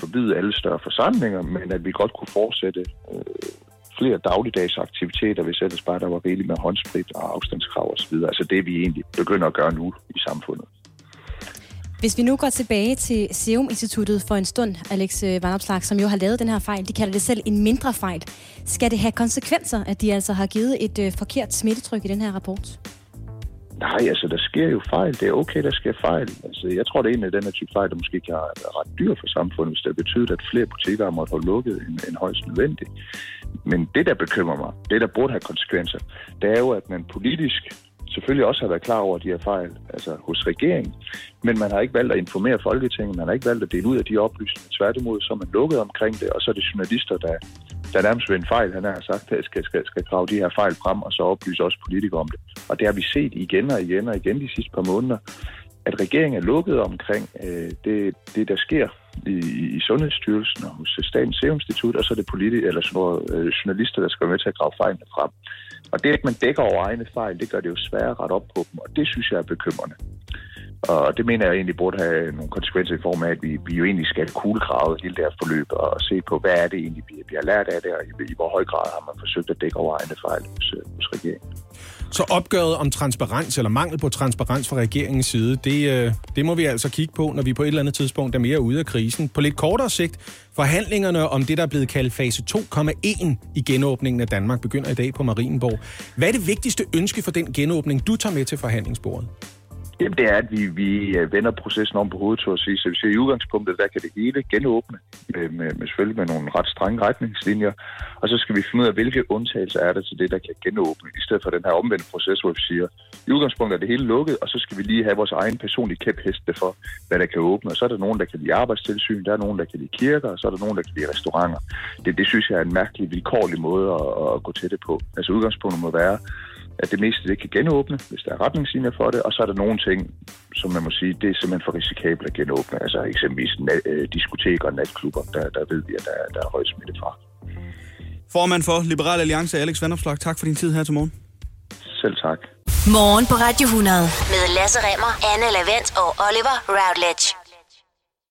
forbyde alle større forsamlinger, men at vi godt kunne fortsætte øh, flere dagligdags aktiviteter, hvis ellers bare der var rigeligt med håndsprit og afstandskrav osv. Altså det, vi egentlig begynder at gøre nu i samfundet. Hvis vi nu går tilbage til Serum Instituttet for en stund, Alex øh, Vandopslag, som jo har lavet den her fejl, de kalder det selv en mindre fejl. Skal det have konsekvenser, at de altså har givet et øh, forkert smittetryk i den her rapport? Nej, altså der sker jo fejl. Det er okay, der sker fejl. Altså, jeg tror, det er en af den her type fejl, der måske kan være ret dyr for samfundet, hvis det betyder, at flere butikker måtte holde lukket end, end højst nødvendigt. Men det, der bekymrer mig, det, der burde have konsekvenser, det er jo, at man politisk selvfølgelig også har været klar over de her fejl altså hos regeringen, men man har ikke valgt at informere Folketinget, man har ikke valgt at dele ud af de oplysninger. Tværtimod, så er man lukket omkring det, og så er det journalister, der, der nærmest ved en fejl, han har sagt, at skal, skal, skal grave de her fejl frem, og så oplyse også politikere om det. Og det har vi set igen og igen og igen de sidste par måneder, at regeringen er lukket omkring øh, det, det, der sker i, i Sundhedsstyrelsen og hos Statens Serum Institut, og så er det politi- eller sådan noget, øh, journalister, der skal være med til at grave fejlene frem. Og det, at man dækker over egne fejl, det gør det jo sværere at rette op på dem, og det synes jeg er bekymrende. Og det mener jeg egentlig burde have nogle konsekvenser i form af, at vi, vi jo egentlig skal kuglegrave hele det her forløb og se på, hvad er det egentlig, vi, vi har lært af det, og i, i hvor høj grad har man forsøgt at dække over egne fejl hos, øh, hos regeringen. Så opgøret om transparens, eller mangel på transparens fra regeringens side, det, øh, det må vi altså kigge på, når vi på et eller andet tidspunkt er mere ude af krisen. På lidt kortere sigt, forhandlingerne om det, der er blevet kaldt fase 2,1 i genåbningen af Danmark, begynder i dag på Marienborg. Hvad er det vigtigste ønske for den genåbning, du tager med til forhandlingsbordet? Jamen, det er, at vi, vi øh, vender processen om på hovedet, så at sige. Så vi siger, i udgangspunktet, der kan det hele genåbne, med, med, med selvfølgelig med nogle ret strenge retningslinjer. Og så skal vi finde ud af, hvilke undtagelser er der til det, der kan genåbne, i stedet for den her omvendte proces, hvor vi siger, i udgangspunktet er det hele lukket, og så skal vi lige have vores egen personlige kæpheste for, hvad der kan åbne. Og så er der nogen, der kan lide arbejdstilsyn, der er nogen, der kan lide kirker, og så er der nogen, der kan lide restauranter. Det, det synes jeg er en mærkelig, vilkårlig måde at, at gå til det på. Altså udgangspunktet må være, at det meste det kan genåbne, hvis der er retningslinjer for det, og så er der nogle ting, som man må sige, det er simpelthen for risikabelt at genåbne. Altså eksempelvis øh, diskoteker og natklubber, der, der ved vi, at der, der er højt smitte fra. Formand for Liberal Alliance, Alex Vanderslag, tak for din tid her til morgen. Selv tak. Morgen på Radio 100 med Lasse Remmer, Anne Lavendt og Oliver Routledge.